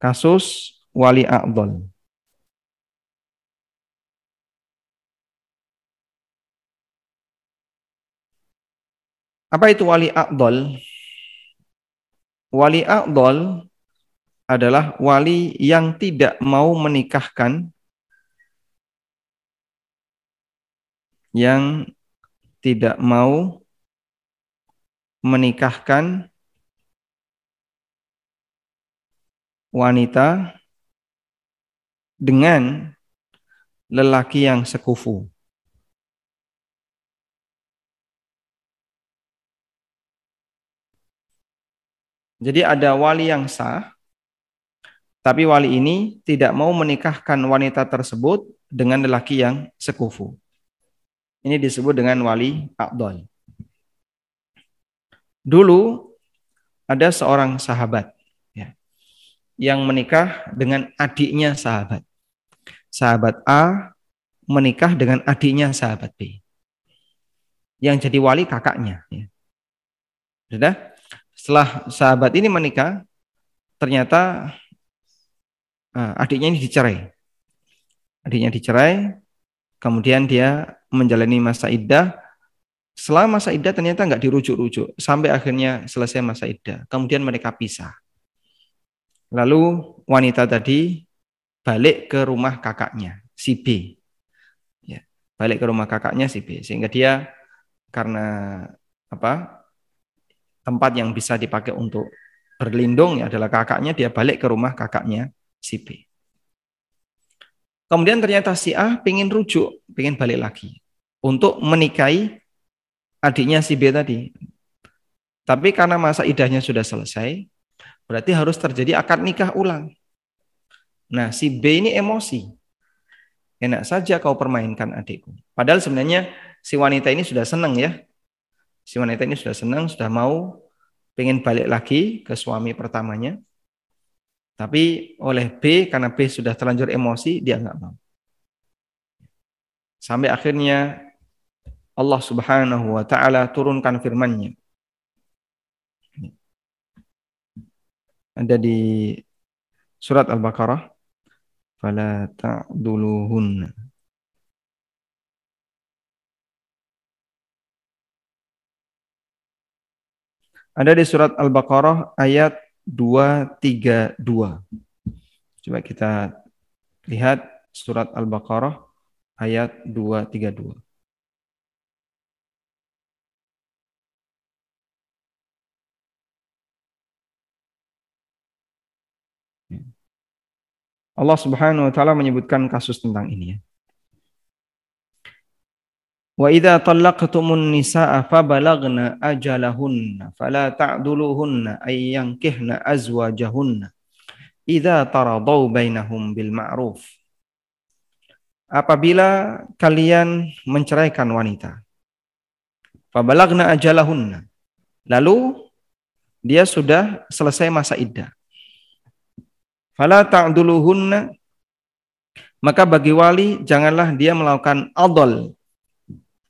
Kasus wali a'dhal. Apa itu wali a'dhal? Wali a'dhal adalah wali yang tidak mau menikahkan yang tidak mau menikahkan wanita dengan lelaki yang sekufu. Jadi ada wali yang sah, tapi wali ini tidak mau menikahkan wanita tersebut dengan lelaki yang sekufu. Ini disebut dengan wali Abdul. Dulu ada seorang sahabat yang menikah dengan adiknya sahabat. Sahabat A menikah dengan adiknya sahabat B. Yang jadi wali kakaknya. Ya. Sudah? Setelah sahabat ini menikah, ternyata uh, adiknya ini dicerai. Adiknya dicerai, kemudian dia menjalani masa iddah. Selama masa iddah ternyata nggak dirujuk-rujuk sampai akhirnya selesai masa iddah. Kemudian mereka pisah. Lalu wanita tadi balik ke rumah kakaknya, si B. Ya, balik ke rumah kakaknya si B sehingga dia karena apa? tempat yang bisa dipakai untuk berlindung ya adalah kakaknya, dia balik ke rumah kakaknya si B. Kemudian ternyata si A pengen rujuk, pengen balik lagi. untuk menikahi adiknya si B tadi. Tapi karena masa idahnya sudah selesai, berarti harus terjadi akad nikah ulang. Nah, si B ini emosi. Enak saja kau permainkan adikku. Padahal sebenarnya si wanita ini sudah senang ya. Si wanita ini sudah senang, sudah mau pengen balik lagi ke suami pertamanya. Tapi oleh B, karena B sudah terlanjur emosi, dia nggak mau. Sampai akhirnya Allah Subhanahu wa taala turunkan firman-Nya. Ada di surat Al-Baqarah fala ta'duluhunna Ada di surat Al-Baqarah ayat 232. Coba kita lihat surat Al-Baqarah ayat 232. Allah Subhanahu wa taala menyebutkan kasus tentang ini ya. Wa idza talaqtumun nisaa fabalagna ajalahunna fala ta'duluhunna ay yankihna azwajahunna idza taradau bainahum bil ma'ruf. Apabila kalian menceraikan wanita fabalagna ajalahunna lalu dia sudah selesai masa iddah Fala ta'duluhunna maka bagi wali janganlah dia melakukan adol.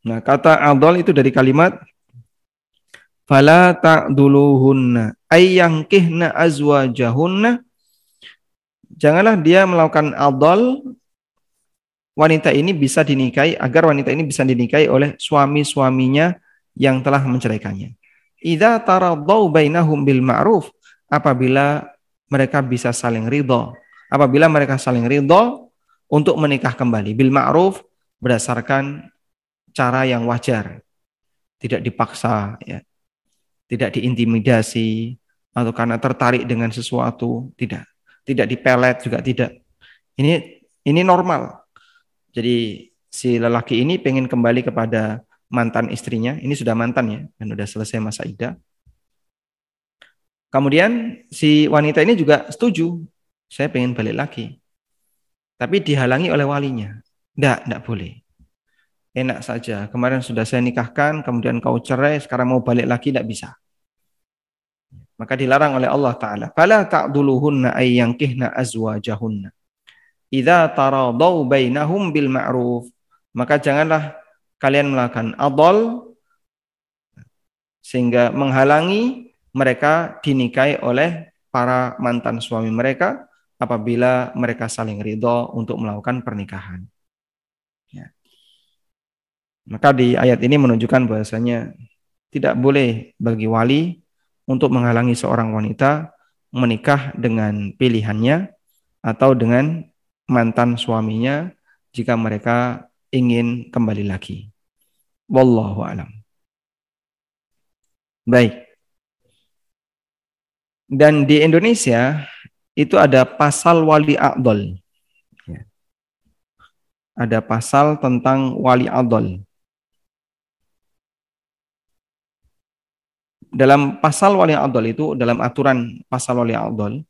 Nah, kata adol itu dari kalimat fala ta'duluhunna ay yankihna azwajahunna janganlah dia melakukan adol wanita ini bisa dinikahi agar wanita ini bisa dinikahi oleh suami-suaminya yang telah menceraikannya. Idza taradau bainahum bil ma'ruf apabila mereka bisa saling ridho. Apabila mereka saling ridho untuk menikah kembali bil ma'ruf berdasarkan cara yang wajar. Tidak dipaksa ya. Tidak diintimidasi atau karena tertarik dengan sesuatu, tidak. Tidak dipelet juga tidak. Ini ini normal. Jadi si lelaki ini pengen kembali kepada mantan istrinya, ini sudah mantan ya, dan sudah selesai masa idah. Kemudian si wanita ini juga setuju, saya pengen balik lagi. Tapi dihalangi oleh walinya. Tidak, tidak boleh. Enak saja, kemarin sudah saya nikahkan, kemudian kau cerai, sekarang mau balik lagi, tidak bisa. Maka dilarang oleh Allah Ta'ala. Fala ta'duluhunna ayyankihna azwajahunna. Idza taradau bainahum bil ma'ruf. Maka janganlah kalian melakukan adol sehingga menghalangi mereka dinikahi oleh para mantan suami mereka apabila mereka saling ridho untuk melakukan pernikahan. Ya. Maka di ayat ini menunjukkan bahasanya tidak boleh bagi wali untuk menghalangi seorang wanita menikah dengan pilihannya atau dengan mantan suaminya jika mereka ingin kembali lagi. Wallahu alam. Baik. Dan di Indonesia itu ada pasal wali adol. Ya. Ada pasal tentang wali adol. Dalam pasal wali adol itu, dalam aturan pasal wali adol,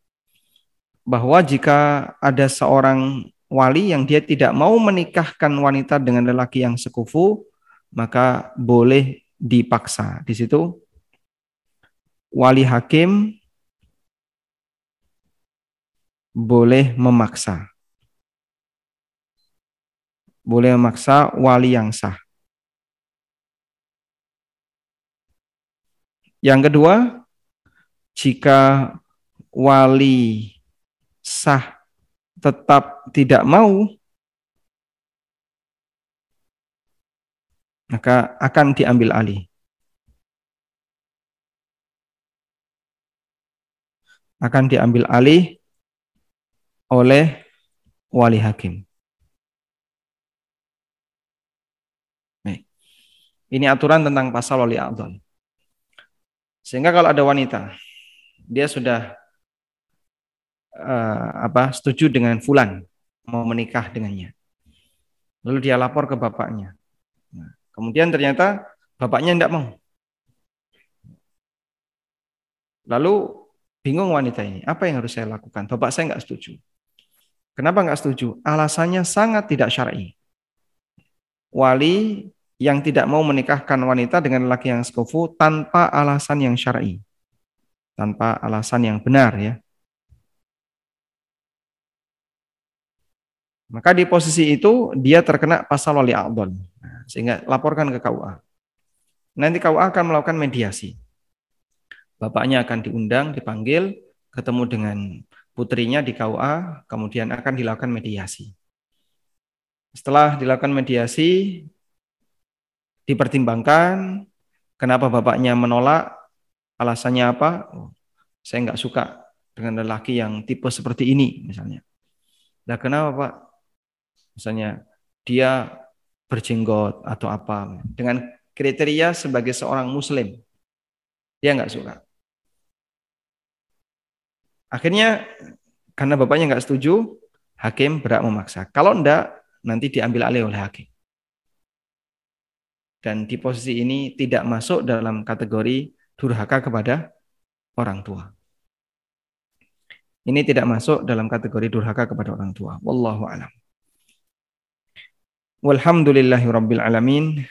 bahwa jika ada seorang wali yang dia tidak mau menikahkan wanita dengan lelaki yang sekufu, maka boleh dipaksa. Di situ wali hakim boleh memaksa. Boleh memaksa wali yang sah. Yang kedua, jika wali sah tetap tidak mau, maka akan diambil alih. Akan diambil alih oleh wali hakim. Ini aturan tentang pasal wali adol. Sehingga kalau ada wanita, dia sudah uh, apa setuju dengan fulan mau menikah dengannya. Lalu dia lapor ke bapaknya. Nah, Kemudian ternyata bapaknya tidak mau. Lalu bingung wanita ini, apa yang harus saya lakukan? Bapak saya nggak setuju. Kenapa nggak setuju? Alasannya sangat tidak syar'i. Wali yang tidak mau menikahkan wanita dengan laki yang sekufu tanpa alasan yang syar'i. Tanpa alasan yang benar ya. Maka di posisi itu dia terkena pasal wali a'dol. Nah, sehingga laporkan ke KUA. Nanti KUA akan melakukan mediasi. Bapaknya akan diundang, dipanggil, ketemu dengan putrinya di KUA, kemudian akan dilakukan mediasi. Setelah dilakukan mediasi, dipertimbangkan kenapa bapaknya menolak, alasannya apa? Oh, saya nggak suka dengan lelaki yang tipe seperti ini, misalnya. Nah, kenapa Pak? Misalnya dia berjenggot atau apa dengan kriteria sebagai seorang muslim. Dia nggak suka. Akhirnya karena bapaknya nggak setuju, hakim berhak memaksa. Kalau enggak, nanti diambil alih oleh hakim. Dan di posisi ini tidak masuk dalam kategori durhaka kepada orang tua. Ini tidak masuk dalam kategori durhaka kepada orang tua. Wallahu a'lam. Walhamdulillahi rabbil alamin.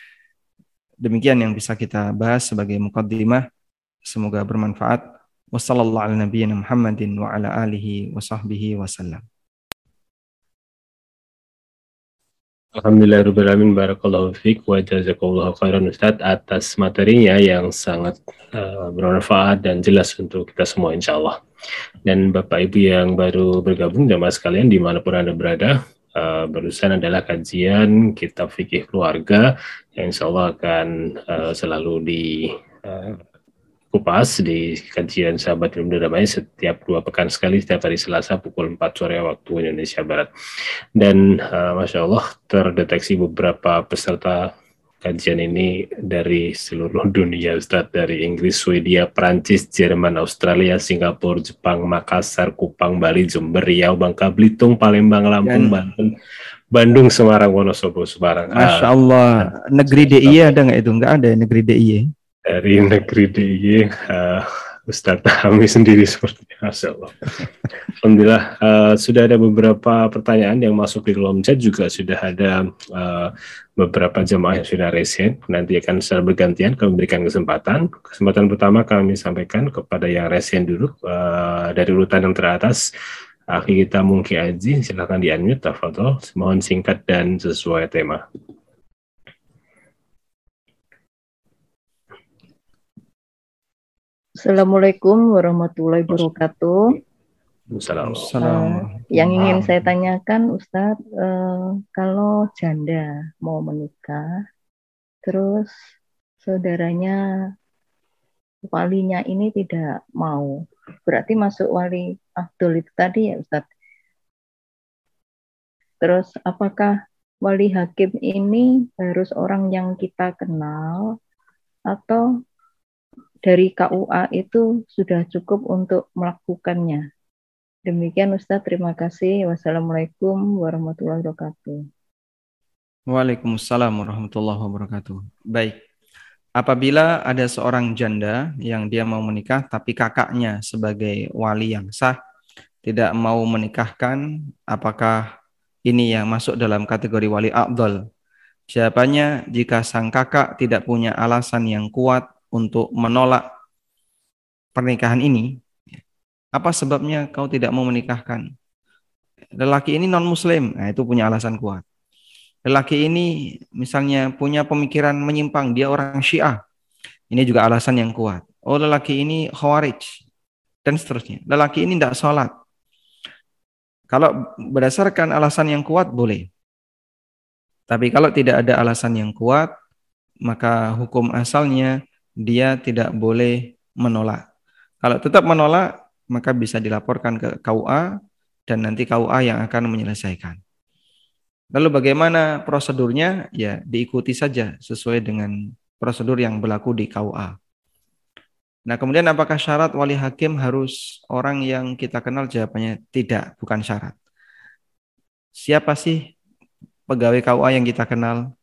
Demikian yang bisa kita bahas sebagai mukaddimah. Semoga bermanfaat. Wassallallahu ala nabiyyina Muhammadin wa ala alihi wa sahbihi wasallam. Alhamdulillahirrahmanirrahim Barakallahu fiqh wa jazakallahu khairan Ustaz atas materinya yang sangat uh, bermanfaat dan jelas untuk kita semua insya Allah. Dan Bapak Ibu yang baru bergabung jamaah sekalian di mana pun Anda berada, uh, barusan adalah kajian kitab fikih keluarga yang insya Allah akan uh, selalu di uh, kupas di kajian sahabat ilmu damai setiap dua pekan sekali setiap hari Selasa pukul 4 sore waktu Indonesia Barat dan uh, masya Allah terdeteksi beberapa peserta kajian ini dari seluruh dunia Ustaz dari Inggris, Swedia, Prancis, Jerman, Australia, Singapura, Jepang, Makassar, Kupang, Bali, Jember, Riau, Bangka Belitung, Palembang, Lampung, Dan, Banten, Bandung, Semarang, Wonosobo, Semarang. Masya Allah, ah, negeri DIY ada nggak itu? Nggak ada negeri DIY. Dari negeri DIY, uh, Ustadz kami sendiri seperti Masya Allah. Alhamdulillah uh, sudah ada beberapa pertanyaan yang masuk di kolom chat juga sudah ada uh, beberapa jemaah yang sudah resen. Nanti akan secara bergantian kami memberikan kesempatan. Kesempatan pertama kami sampaikan kepada yang resen dulu uh, dari urutan yang teratas. Akhi kita mungkin Aji, silakan di unmute, tafadol. Mohon singkat dan sesuai tema. Assalamualaikum warahmatullahi wabarakatuh. Assalamualaikum. Uh, yang ingin saya tanyakan, Ustadz, uh, kalau janda mau menikah, terus saudaranya walinya ini tidak mau, berarti masuk wali Abdul itu tadi ya, Ustadz. Terus apakah wali hakim ini harus orang yang kita kenal atau dari KUA itu sudah cukup untuk melakukannya. Demikian Ustaz, terima kasih. Wassalamualaikum warahmatullahi wabarakatuh. Waalaikumsalam warahmatullahi wabarakatuh. Baik. Apabila ada seorang janda yang dia mau menikah tapi kakaknya sebagai wali yang sah tidak mau menikahkan, apakah ini yang masuk dalam kategori wali abdul? Jawabannya, jika sang kakak tidak punya alasan yang kuat untuk menolak pernikahan ini, apa sebabnya kau tidak mau menikahkan? Lelaki ini non-muslim, nah itu punya alasan kuat. Lelaki ini misalnya punya pemikiran menyimpang, dia orang syiah. Ini juga alasan yang kuat. Oh lelaki ini khawarij, dan seterusnya. Lelaki ini tidak sholat. Kalau berdasarkan alasan yang kuat, boleh. Tapi kalau tidak ada alasan yang kuat, maka hukum asalnya dia tidak boleh menolak. Kalau tetap menolak, maka bisa dilaporkan ke KUA dan nanti KUA yang akan menyelesaikan. Lalu bagaimana prosedurnya? Ya, diikuti saja sesuai dengan prosedur yang berlaku di KUA. Nah, kemudian apakah syarat wali hakim harus orang yang kita kenal? Jawabannya tidak, bukan syarat. Siapa sih pegawai KUA yang kita kenal?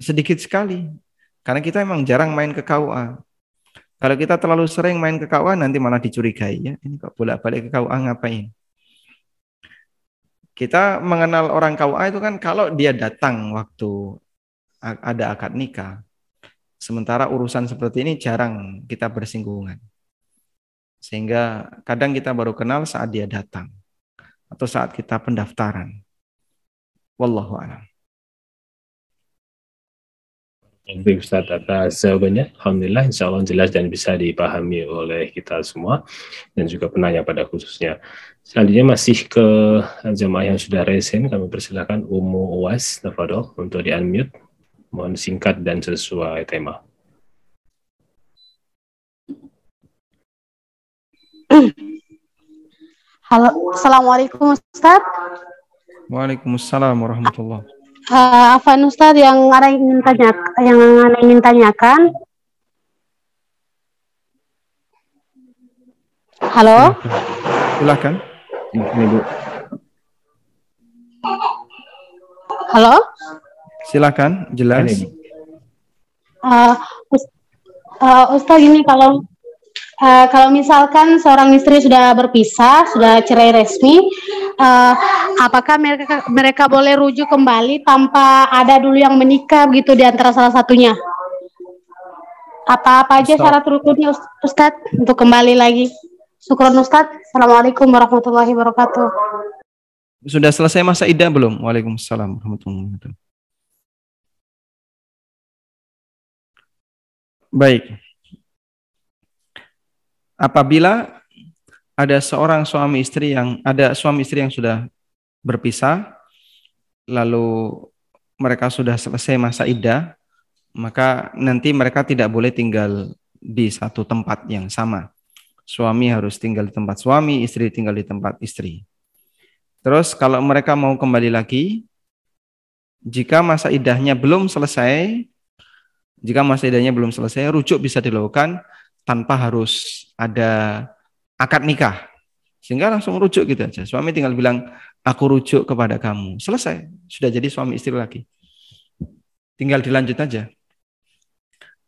sedikit sekali. Karena kita memang jarang main ke KUA. Kalau kita terlalu sering main ke KUA nanti malah dicurigai ya. Ini kok bolak-balik ke KUA ngapain? Kita mengenal orang KUA itu kan kalau dia datang waktu ada akad nikah. Sementara urusan seperti ini jarang kita bersinggungan. Sehingga kadang kita baru kenal saat dia datang atau saat kita pendaftaran. Wallahu a'lam. Baik Ustaz atas jawabannya. Alhamdulillah insya Allah jelas dan bisa dipahami oleh kita semua dan juga penanya pada khususnya. Selanjutnya masih ke jemaah yang sudah resen, kami persilakan Umu Uwas Tafadol untuk di-unmute. Mohon singkat dan sesuai tema. Halo, Assalamualaikum Ustaz. Waalaikumsalam warahmatullahi Uh, Afan Ustaz yang ada ingin tanya, yang ada ingin tanyakan. Halo. Silakan. Ini Bu. Halo. Silakan, jelas. Uh, Ust- uh, Ustaz ini kalau uh, kalau misalkan seorang istri sudah berpisah, sudah cerai resmi, uh, apakah mereka mereka boleh rujuk kembali tanpa ada dulu yang menikah gitu di antara salah satunya? Apa-apa aja Ustaz. syarat rukunnya Ust- Ustadz untuk kembali lagi? Syukron Ustadz. Assalamualaikum warahmatullahi wabarakatuh. Sudah selesai masa idah belum? Waalaikumsalam warahmatullahi wabarakatuh. Baik. Apabila ada seorang suami istri yang ada suami istri yang sudah berpisah lalu mereka sudah selesai masa iddah, maka nanti mereka tidak boleh tinggal di satu tempat yang sama. Suami harus tinggal di tempat suami, istri tinggal di tempat istri. Terus kalau mereka mau kembali lagi, jika masa idahnya belum selesai, jika masa idahnya belum selesai, rujuk bisa dilakukan tanpa harus ada akad nikah. Sehingga langsung rujuk gitu aja. Suami tinggal bilang, aku rujuk kepada kamu. Selesai, sudah jadi suami istri lagi. Tinggal dilanjut aja.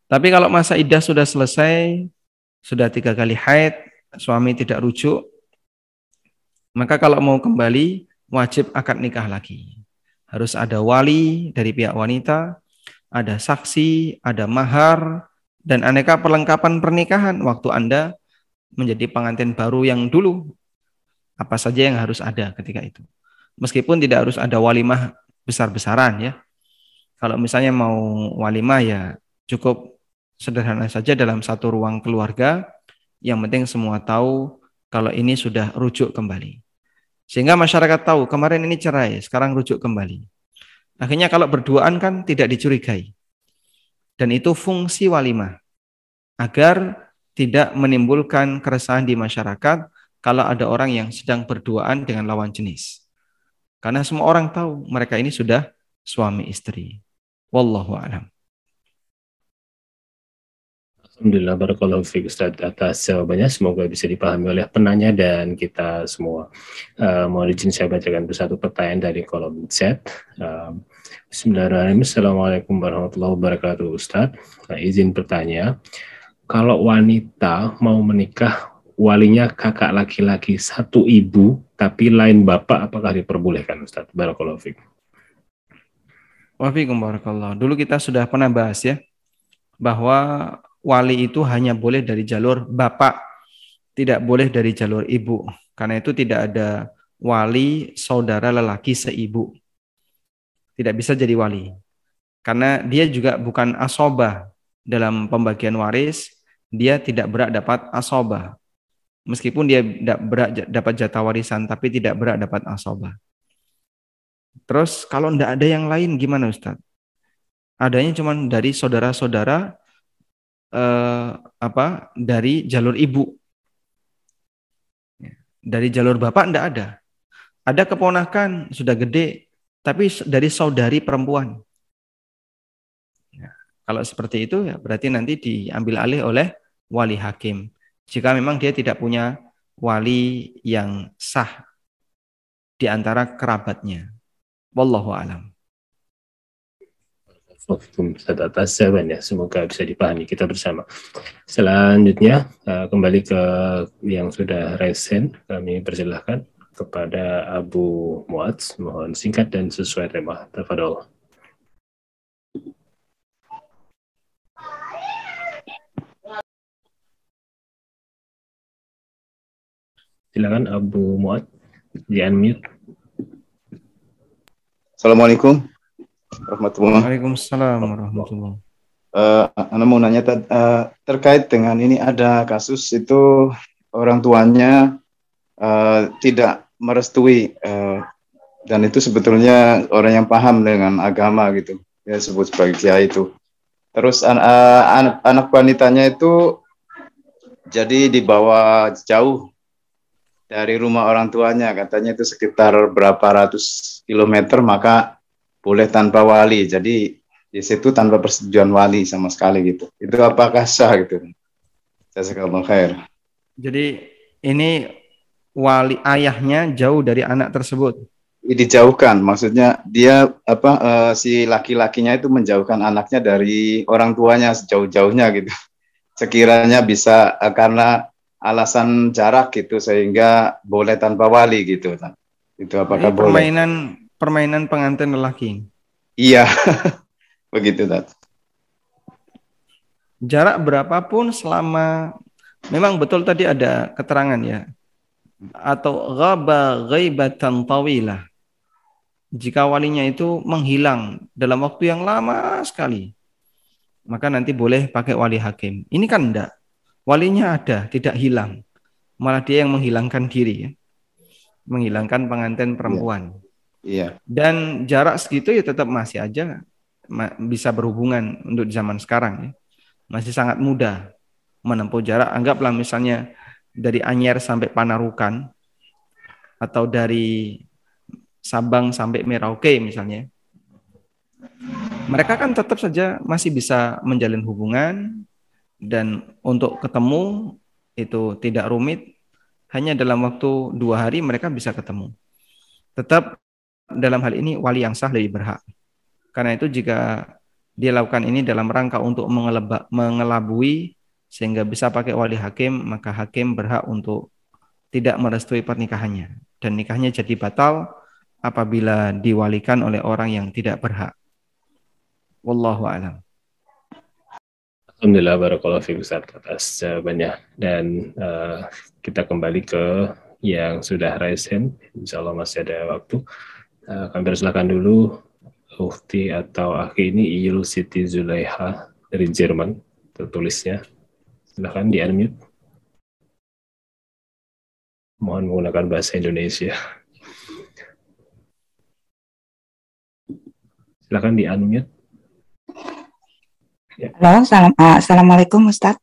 Tapi kalau masa idah sudah selesai, sudah tiga kali haid, suami tidak rujuk, maka kalau mau kembali, wajib akad nikah lagi. Harus ada wali dari pihak wanita, ada saksi, ada mahar, dan aneka perlengkapan pernikahan waktu Anda menjadi pengantin baru yang dulu. Apa saja yang harus ada ketika itu. Meskipun tidak harus ada walimah besar-besaran ya. Kalau misalnya mau walimah ya cukup sederhana saja dalam satu ruang keluarga. Yang penting semua tahu kalau ini sudah rujuk kembali. Sehingga masyarakat tahu kemarin ini cerai, sekarang rujuk kembali. Akhirnya kalau berduaan kan tidak dicurigai. Dan itu fungsi walimah. Agar tidak menimbulkan keresahan di masyarakat kalau ada orang yang sedang berduaan dengan lawan jenis. Karena semua orang tahu mereka ini sudah suami istri. Wallahu a'lam. Alhamdulillah barakallahu fiik Ustaz atas jawabannya semoga bisa dipahami oleh penanya dan kita semua. Uh, mohon izin saya bacakan satu pertanyaan dari kolom chat. Uh, Bismillahirrahmanirrahim. Assalamualaikum warahmatullahi wabarakatuh Ustaz. Nah, izin bertanya, kalau wanita mau menikah walinya kakak laki-laki satu ibu tapi lain bapak apakah diperbolehkan Ustaz? Barakallahu fiik. Wafikum barakallah. Dulu kita sudah pernah bahas ya bahwa wali itu hanya boleh dari jalur bapak, tidak boleh dari jalur ibu. Karena itu tidak ada wali saudara lelaki seibu. Tidak bisa jadi wali. Karena dia juga bukan asobah dalam pembagian waris, dia tidak berhak dapat asobah. Meskipun dia tidak berhak dapat jatah warisan, tapi tidak berhak dapat asobah. Terus kalau tidak ada yang lain gimana Ustadz? Adanya cuma dari saudara-saudara eh, apa dari jalur ibu. Dari jalur bapak tidak ada. Ada keponakan sudah gede, tapi dari saudari perempuan. Ya, kalau seperti itu ya berarti nanti diambil alih oleh wali hakim. Jika memang dia tidak punya wali yang sah di antara kerabatnya. Wallahu alam. Jawabannya. Semoga bisa dipahami kita bersama. Selanjutnya uh, kembali ke yang sudah resen, kami persilahkan kepada Abu Muaz. Mohon singkat dan sesuai tema. Tafadol. Silakan Abu Muad. Di unmute. Assalamualaikum. Warahmatullahi Waalaikumsalam warahmatullahi uh, Anda mau nanya uh, terkait dengan ini ada kasus itu orang tuanya uh, tidak merestui uh, dan itu sebetulnya orang yang paham dengan agama gitu. Ya sebut sebagai kiai itu. Terus uh, anak, anak wanitanya itu jadi dibawa jauh dari rumah orang tuanya. Katanya itu sekitar berapa ratus kilometer maka boleh tanpa wali. Jadi di situ tanpa persetujuan wali sama sekali gitu. Itu apakah sah gitu? Jazakallah khair. Jadi ini wali ayahnya jauh dari anak tersebut? Dijauhkan. Maksudnya dia apa uh, si laki-lakinya itu menjauhkan anaknya dari orang tuanya sejauh-jauhnya gitu. Sekiranya bisa uh, karena alasan jarak gitu sehingga boleh tanpa wali gitu itu apakah Ini boleh? permainan permainan pengantin lelaki. Iya. Begitu tat jarak berapapun selama memang betul tadi ada keterangan ya atau ghaba ghaibatan tawilah. Jika walinya itu menghilang dalam waktu yang lama sekali maka nanti boleh pakai wali hakim. Ini kan enggak Walinya ada, tidak hilang. Malah dia yang menghilangkan diri ya. Menghilangkan pengantin perempuan. iya Dan jarak segitu ya tetap masih aja bisa berhubungan untuk zaman sekarang ya. Masih sangat mudah menempuh jarak. Anggaplah misalnya dari Anyer sampai Panarukan atau dari Sabang sampai Merauke misalnya. Mereka kan tetap saja masih bisa menjalin hubungan, dan untuk ketemu itu tidak rumit. Hanya dalam waktu dua hari mereka bisa ketemu. Tetap dalam hal ini wali yang sah lebih berhak. Karena itu jika dia lakukan ini dalam rangka untuk mengelaba, mengelabui sehingga bisa pakai wali hakim maka hakim berhak untuk tidak merestui pernikahannya. Dan nikahnya jadi batal apabila diwalikan oleh orang yang tidak berhak. Wallahu alam Alhamdulillah barakallahu fiik atas jawabannya dan uh, kita kembali ke yang sudah raise hand. Insya Allah masih ada waktu. Uh, kami persilakan dulu Ukti atau Aki ini Il Siti Zulaiha dari Jerman tertulisnya. Silahkan di unmute. Mohon menggunakan bahasa Indonesia. Silahkan di unmute. Ya. Halo, salam, uh, assalamualaikum Ustaz.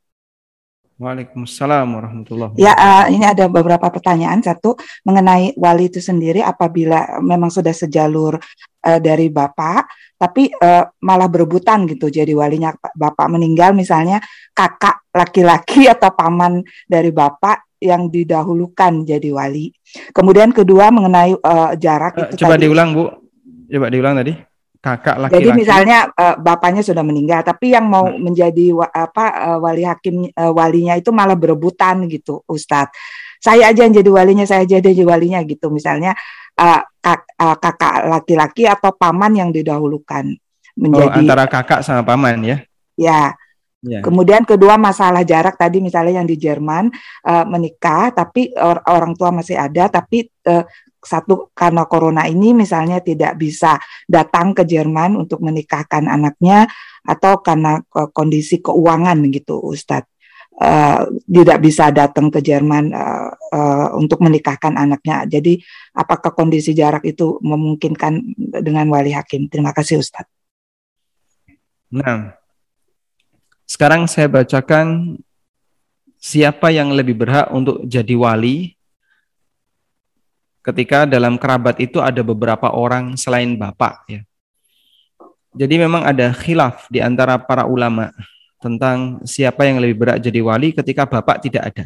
Waalaikumsalam warahmatullahi Ya, uh, ini ada beberapa pertanyaan. Satu mengenai wali itu sendiri, apabila memang sudah sejalur uh, dari bapak, tapi uh, malah berebutan gitu. Jadi walinya bapak meninggal, misalnya kakak laki-laki atau paman dari bapak yang didahulukan jadi wali. Kemudian kedua mengenai uh, jarak uh, itu. Coba tadi, diulang bu, coba diulang tadi kakak laki-laki. Jadi misalnya uh, bapaknya sudah meninggal, tapi yang mau hmm. menjadi wa, apa uh, wali hakim uh, walinya itu malah berebutan gitu, Ustadz. Saya aja yang jadi walinya, saya aja jadi walinya gitu. Misalnya uh, kak, uh, kakak laki-laki atau paman yang didahulukan menjadi. Oh, antara kakak sama paman ya? Ya. Ya. Kemudian kedua masalah jarak tadi misalnya yang di Jerman uh, menikah tapi or orang tua masih ada tapi uh, satu karena corona ini misalnya tidak bisa datang ke Jerman untuk menikahkan anaknya atau karena kondisi keuangan gitu Ustadz. Uh, tidak bisa datang ke Jerman uh, uh, untuk menikahkan anaknya. Jadi apakah kondisi jarak itu memungkinkan dengan wali hakim? Terima kasih Ustadz. Nah sekarang saya bacakan siapa yang lebih berhak untuk jadi wali ketika dalam kerabat itu ada beberapa orang selain bapak ya. Jadi memang ada khilaf di antara para ulama tentang siapa yang lebih berat jadi wali ketika bapak tidak ada.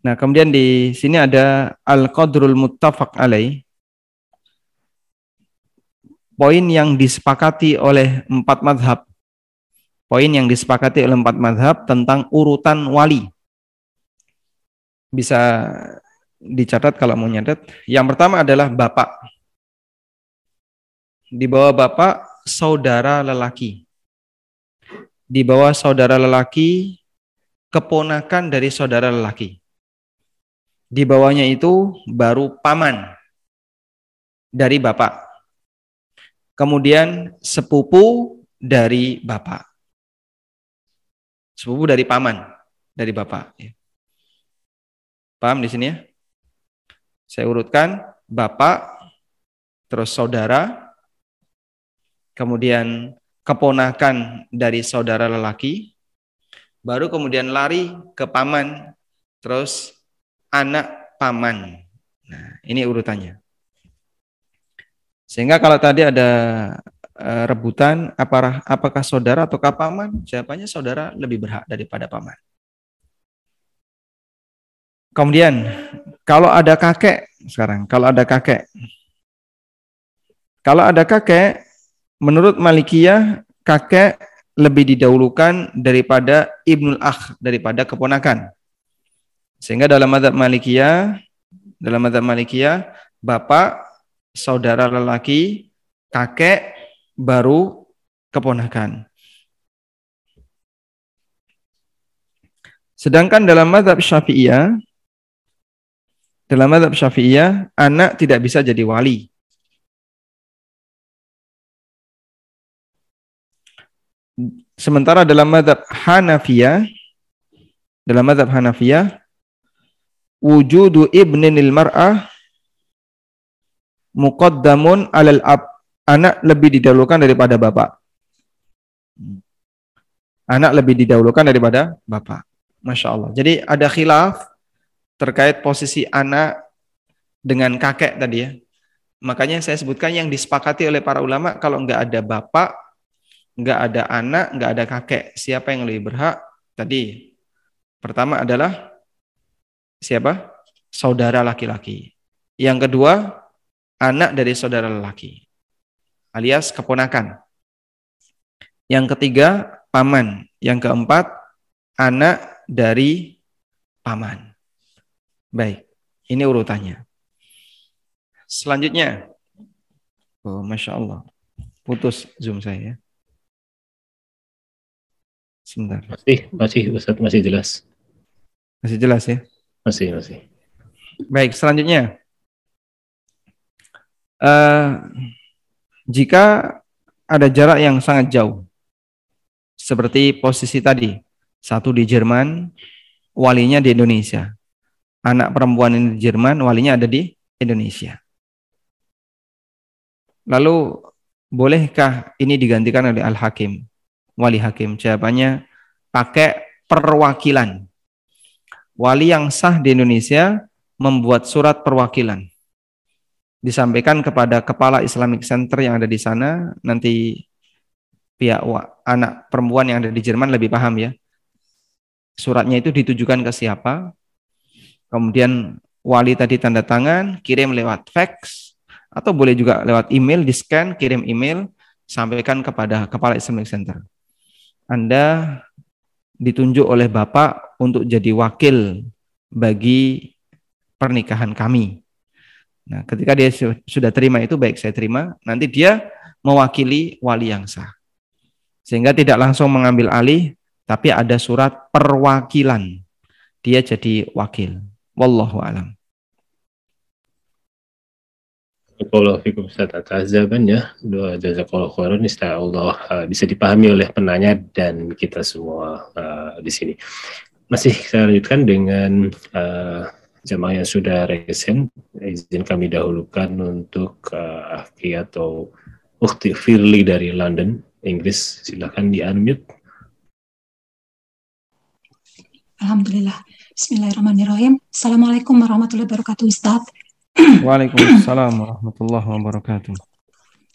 Nah, kemudian di sini ada al-qadrul muttafaq alaih. poin yang disepakati oleh empat madhab. Poin yang disepakati oleh empat madhab tentang urutan wali. Bisa dicatat kalau mau nyatet. Yang pertama adalah bapak. Di bawah bapak, saudara lelaki. Di bawah saudara lelaki, keponakan dari saudara lelaki. Di bawahnya itu baru paman dari bapak. Kemudian sepupu dari bapak. Sepupu dari paman dari bapak. Ya. Paham di sini ya? Saya urutkan bapak, terus saudara, kemudian keponakan dari saudara lelaki, baru kemudian lari ke paman, terus anak paman. Nah, ini urutannya. Sehingga kalau tadi ada uh, rebutan apakah apakah saudara atau paman? Jawabannya saudara lebih berhak daripada paman. Kemudian kalau ada kakek sekarang, kalau ada kakek. Kalau ada kakek, menurut Malikiyah kakek lebih didahulukan daripada ibnul akh, daripada keponakan. Sehingga dalam madhab Malikiyah, dalam madhab Malikiyah, bapak saudara lelaki, kakek, baru keponakan. Sedangkan dalam madhab syafi'iyah, dalam madhab syafi'iyah, anak tidak bisa jadi wali. Sementara dalam madhab Hanafiyah, dalam madhab Hanafiyah, wujudu ibninil mar'ah muqaddamun alal ab. Anak lebih didahulukan daripada bapak. Anak lebih didahulukan daripada bapak. Masya Allah. Jadi ada khilaf terkait posisi anak dengan kakek tadi ya. Makanya saya sebutkan yang disepakati oleh para ulama kalau nggak ada bapak, nggak ada anak, nggak ada kakek, siapa yang lebih berhak? Tadi pertama adalah siapa? Saudara laki-laki. Yang kedua anak dari saudara lelaki alias keponakan. Yang ketiga, paman. Yang keempat, anak dari paman. Baik, ini urutannya. Selanjutnya, oh, masya Allah, putus zoom saya. Sebentar. Masih, masih, Ustaz, masih jelas. Masih jelas ya? Masih, masih. Baik, selanjutnya uh, jika ada jarak yang sangat jauh, seperti posisi tadi, satu di Jerman, walinya di Indonesia. Anak perempuan ini di Jerman, walinya ada di Indonesia. Lalu, bolehkah ini digantikan oleh Al-Hakim, wali hakim? Jawabannya, pakai perwakilan. Wali yang sah di Indonesia membuat surat perwakilan disampaikan kepada kepala Islamic Center yang ada di sana, nanti pihak anak perempuan yang ada di Jerman lebih paham ya. Suratnya itu ditujukan ke siapa, kemudian wali tadi tanda tangan, kirim lewat fax, atau boleh juga lewat email, di scan, kirim email, sampaikan kepada kepala Islamic Center. Anda ditunjuk oleh Bapak untuk jadi wakil bagi pernikahan kami. Nah, ketika dia sudah terima itu baik saya terima, nanti dia mewakili wali yang sah. Sehingga tidak langsung mengambil alih, tapi ada surat perwakilan. Dia jadi wakil. Wallahu alam. Kalau fikum Ustaz atas jawabannya, doa jazakallah khairan Allah uh, bisa dipahami oleh penanya dan kita semua uh, di sini. Masih saya lanjutkan dengan uh, jemaah yang sudah resen, izin kami dahulukan untuk uh, Aki atau Ukti Firly dari London, Inggris. Silakan di-unmute. Alhamdulillah. Bismillahirrahmanirrahim. Assalamualaikum warahmatullahi wabarakatuh, Ustaz. Waalaikumsalam warahmatullahi wabarakatuh.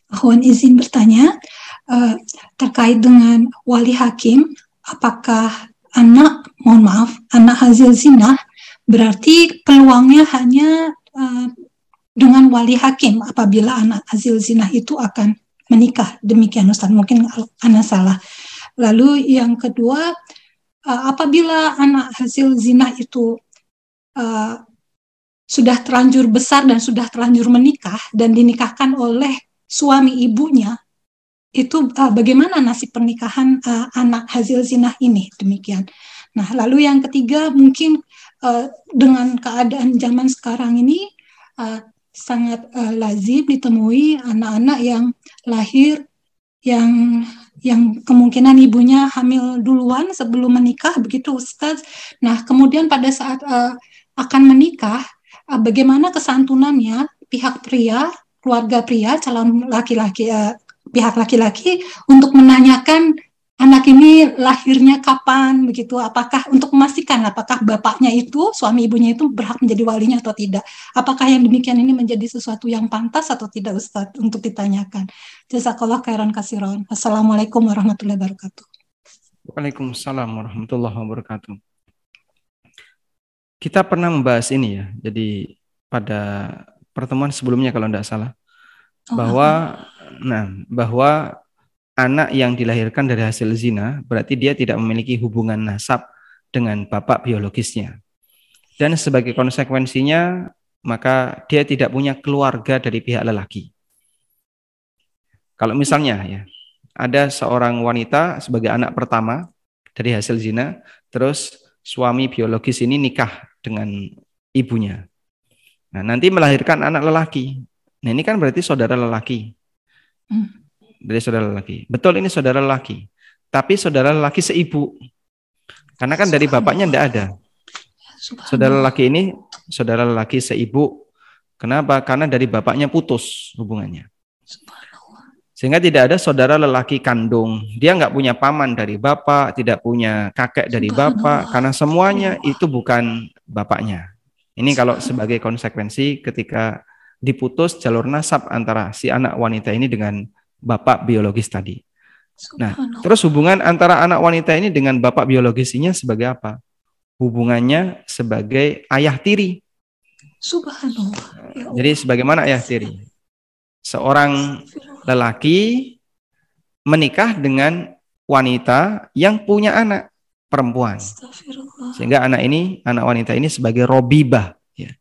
Akhwan izin bertanya uh, terkait dengan wali hakim, apakah anak, mohon maaf, anak hasil zina berarti peluangnya hanya uh, dengan wali hakim apabila anak hasil zina itu akan menikah. Demikian Ustaz, mungkin Ana salah. Lalu yang kedua, uh, apabila anak hasil zina itu uh, sudah terlanjur besar dan sudah terlanjur menikah dan dinikahkan oleh suami ibunya, itu uh, bagaimana nasib pernikahan uh, anak hasil zina ini demikian. Nah, lalu yang ketiga mungkin uh, dengan keadaan zaman sekarang ini uh, sangat uh, lazim ditemui anak-anak yang lahir yang yang kemungkinan ibunya hamil duluan sebelum menikah begitu Ustaz. Nah, kemudian pada saat uh, akan menikah uh, bagaimana kesantunannya pihak pria, keluarga pria, calon laki-laki uh, pihak laki-laki untuk menanyakan anak ini lahirnya kapan begitu? Apakah untuk memastikan apakah bapaknya itu suami ibunya itu berhak menjadi walinya atau tidak? Apakah yang demikian ini menjadi sesuatu yang pantas atau tidak Ustadz untuk ditanyakan? Jazakallah khairan kasiron. Assalamualaikum warahmatullahi wabarakatuh. Waalaikumsalam warahmatullahi wabarakatuh. Kita pernah membahas ini ya jadi pada pertemuan sebelumnya kalau tidak salah. Oh, bahwa nah bahwa anak yang dilahirkan dari hasil zina berarti dia tidak memiliki hubungan nasab dengan bapak biologisnya. Dan sebagai konsekuensinya maka dia tidak punya keluarga dari pihak lelaki. Kalau misalnya ya, ada seorang wanita sebagai anak pertama dari hasil zina, terus suami biologis ini nikah dengan ibunya. Nah, nanti melahirkan anak lelaki. Nah, ini kan berarti saudara lelaki. Hmm dari saudara laki. Betul ini saudara laki. Tapi saudara laki seibu. Karena kan dari bapaknya tidak ada. Saudara laki ini saudara laki seibu. Kenapa? Karena dari bapaknya putus hubungannya. Sehingga tidak ada saudara lelaki kandung. Dia nggak punya paman dari bapak, tidak punya kakek dari bapak, karena semuanya itu bukan bapaknya. Ini kalau sebagai konsekuensi ketika diputus jalur nasab antara si anak wanita ini dengan bapak biologis tadi. Nah, terus hubungan antara anak wanita ini dengan bapak biologisinya sebagai apa? Hubungannya sebagai ayah tiri. Subhanallah. Ya Jadi sebagaimana ayah tiri? Seorang lelaki menikah dengan wanita yang punya anak perempuan. Sehingga anak ini, anak wanita ini sebagai robibah ya.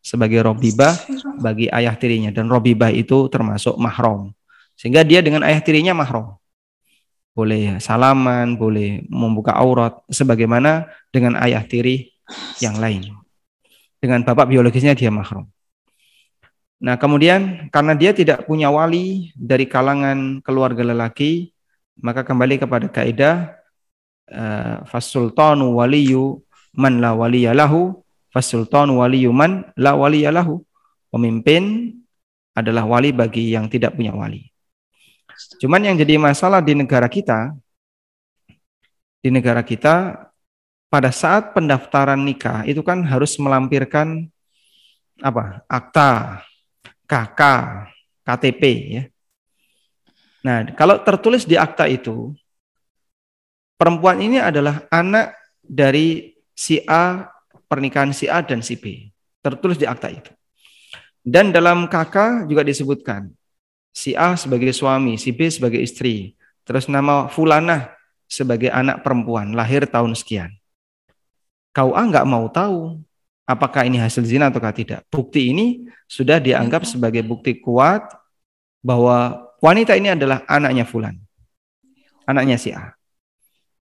Sebagai robibah bagi ayah tirinya dan robibah itu termasuk mahram. Sehingga dia dengan ayah tirinya mahram. Boleh salaman, boleh membuka aurat, sebagaimana dengan ayah tiri yang lain. Dengan bapak biologisnya dia mahram. Nah kemudian karena dia tidak punya wali dari kalangan keluarga lelaki, maka kembali kepada kaidah uh, fasultanu waliyu man la waliyalahu fasultanu waliyu man la waliyalahu. Pemimpin adalah wali bagi yang tidak punya wali. Cuman yang jadi masalah di negara kita, di negara kita pada saat pendaftaran nikah itu kan harus melampirkan apa? akta, KK, KTP ya. Nah, kalau tertulis di akta itu perempuan ini adalah anak dari si A, pernikahan si A dan si B. Tertulis di akta itu. Dan dalam KK juga disebutkan si A sebagai suami, si B sebagai istri, terus nama Fulanah sebagai anak perempuan, lahir tahun sekian. Kau A nggak mau tahu apakah ini hasil zina atau tidak. Bukti ini sudah dianggap iya. sebagai bukti kuat bahwa wanita ini adalah anaknya Fulan, anaknya si A.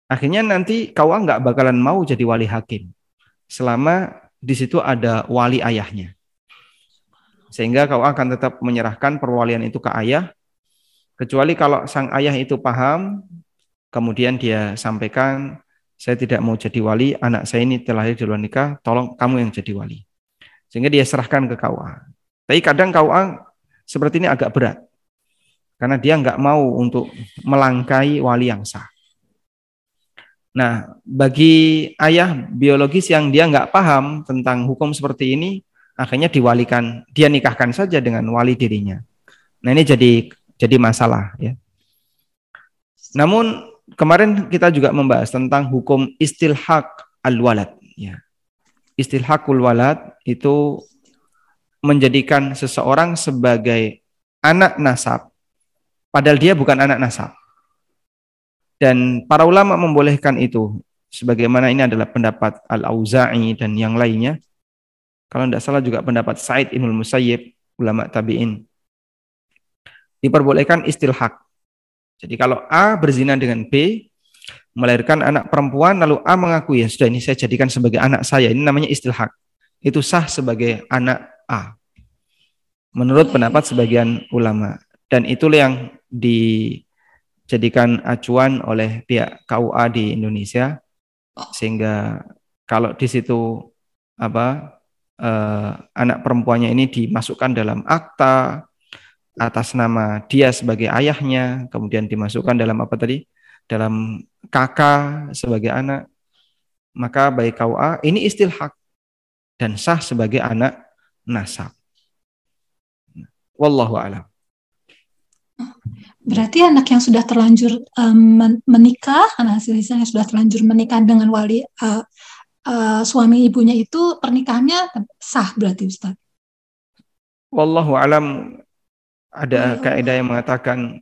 Akhirnya nanti kau A nggak bakalan mau jadi wali hakim selama di situ ada wali ayahnya. Sehingga kau akan tetap menyerahkan perwalian itu ke ayah, kecuali kalau sang ayah itu paham, kemudian dia sampaikan, saya tidak mau jadi wali, anak saya ini telah di luar nikah, tolong kamu yang jadi wali. Sehingga dia serahkan ke KUA. Tapi kadang KUA seperti ini agak berat. Karena dia nggak mau untuk melangkai wali yang sah. Nah, bagi ayah biologis yang dia nggak paham tentang hukum seperti ini, akhirnya diwalikan, dia nikahkan saja dengan wali dirinya. Nah ini jadi jadi masalah ya. Namun kemarin kita juga membahas tentang hukum istilhaq al-walad ya. Istilhaqul walad itu menjadikan seseorang sebagai anak nasab padahal dia bukan anak nasab. Dan para ulama membolehkan itu sebagaimana ini adalah pendapat Al-Auza'i dan yang lainnya. Kalau tidak salah juga pendapat Said Ibn Musayyib, ulama tabi'in. Diperbolehkan istilhak. Jadi kalau A berzina dengan B, melahirkan anak perempuan, lalu A mengakui, ya sudah ini saya jadikan sebagai anak saya. Ini namanya istilhak. Itu sah sebagai anak A. Menurut pendapat sebagian ulama. Dan itulah yang di dijadikan acuan oleh pihak KUA di Indonesia sehingga kalau di situ apa eh, anak perempuannya ini dimasukkan dalam akta atas nama dia sebagai ayahnya kemudian dimasukkan dalam apa tadi? Dalam kakak sebagai anak. Maka bagi KUA ini istilhak dan sah sebagai anak nasab. Wallahu alam. Berarti anak yang sudah terlanjur um, menikah, anak yang sudah terlanjur menikah dengan wali uh, uh, suami ibunya itu pernikahannya sah berarti Ustaz. Wallahu alam ada kaidah yang mengatakan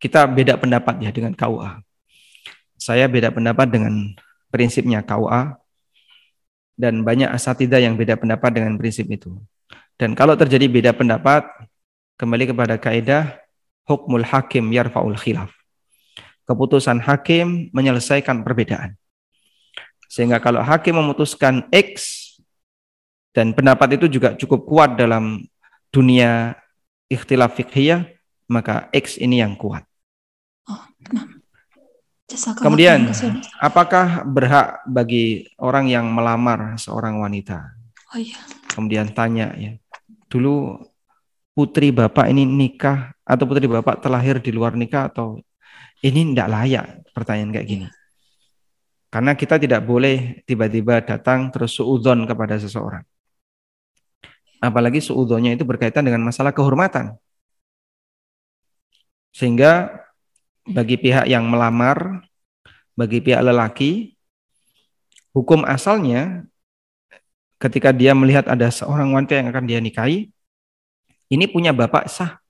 kita beda pendapat ya dengan KUA. Saya beda pendapat dengan prinsipnya KUA dan banyak asatidah yang beda pendapat dengan prinsip itu. Dan kalau terjadi beda pendapat, kembali kepada kaidah hukmul hakim yarfa'ul khilaf. Keputusan hakim menyelesaikan perbedaan. Sehingga kalau hakim memutuskan X dan pendapat itu juga cukup kuat dalam dunia ikhtilaf fikhiyah, maka X ini yang kuat. Oh, Kemudian, apakah berhak bagi orang yang melamar seorang wanita? Oh, iya. Kemudian tanya ya, dulu putri bapak ini nikah atau putri bapak terlahir di luar nikah atau ini tidak layak pertanyaan kayak gini. Karena kita tidak boleh tiba-tiba datang terus suudon kepada seseorang. Apalagi suudonnya itu berkaitan dengan masalah kehormatan. Sehingga bagi pihak yang melamar, bagi pihak lelaki, hukum asalnya ketika dia melihat ada seorang wanita yang akan dia nikahi, ini punya bapak sah,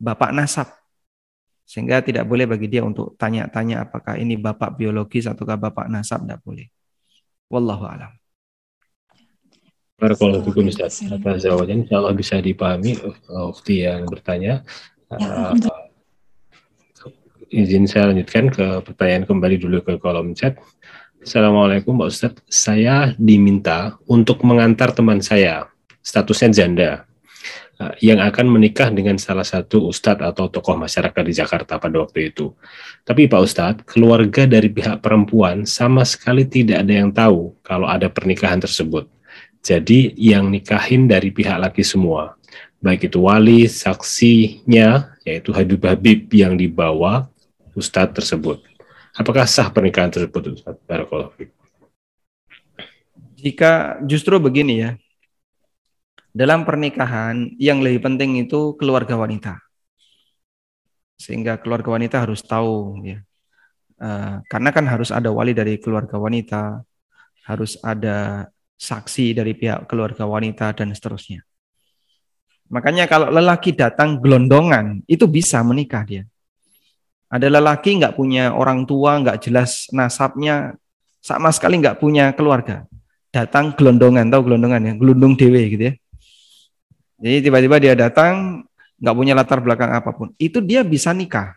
bapak nasab. Sehingga tidak boleh bagi dia untuk tanya-tanya apakah ini bapak biologis ataukah bapak nasab, tidak boleh. Wallahu a'lam. Barakallahu fikum Ustaz. Atas jawabannya insya Allah bisa dipahami Ufti yang bertanya. Ya, uh, izin saya lanjutkan ke pertanyaan kembali dulu ke kolom chat. Assalamualaikum Pak Ustadz. Saya diminta untuk mengantar teman saya, statusnya janda. Eh, yang akan menikah dengan salah satu ustadz atau tokoh masyarakat di Jakarta pada waktu itu. Tapi Pak Ustadz, keluarga dari pihak perempuan sama sekali tidak ada yang tahu kalau ada pernikahan tersebut. Jadi yang nikahin dari pihak laki semua. Baik itu wali, saksinya, yaitu Habib Habib yang dibawa ustadz tersebut. Apakah sah pernikahan tersebut Ustadz? Jika justru begini ya, dalam pernikahan yang lebih penting itu keluarga wanita. Sehingga keluarga wanita harus tahu ya. Uh, karena kan harus ada wali dari keluarga wanita, harus ada saksi dari pihak keluarga wanita dan seterusnya. Makanya kalau lelaki datang gelondongan itu bisa menikah dia. Ada lelaki nggak punya orang tua, nggak jelas nasabnya, sama sekali nggak punya keluarga. Datang gelondongan, tahu gelondongan ya, gelundung dewe gitu ya. Jadi tiba-tiba dia datang, nggak punya latar belakang apa pun. Itu dia bisa nikah.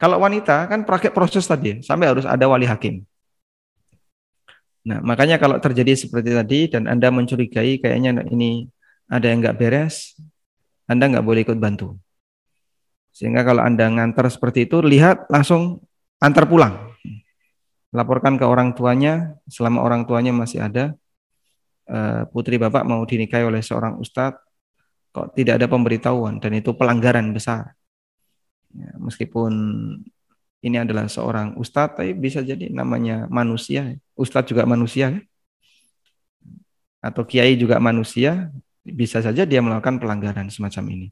Kalau wanita kan pakai proses tadi, sampai harus ada wali hakim. Nah, makanya kalau terjadi seperti tadi dan Anda mencurigai kayaknya ini ada yang nggak beres, Anda nggak boleh ikut bantu. Sehingga kalau Anda ngantar seperti itu, lihat langsung antar pulang. Laporkan ke orang tuanya, selama orang tuanya masih ada, eh, putri bapak mau dinikahi oleh seorang ustadz, kok tidak ada pemberitahuan dan itu pelanggaran besar. Ya, meskipun ini adalah seorang ustadz, tapi bisa jadi namanya manusia. Ustadz juga manusia, ya? atau kiai juga manusia, bisa saja dia melakukan pelanggaran semacam ini.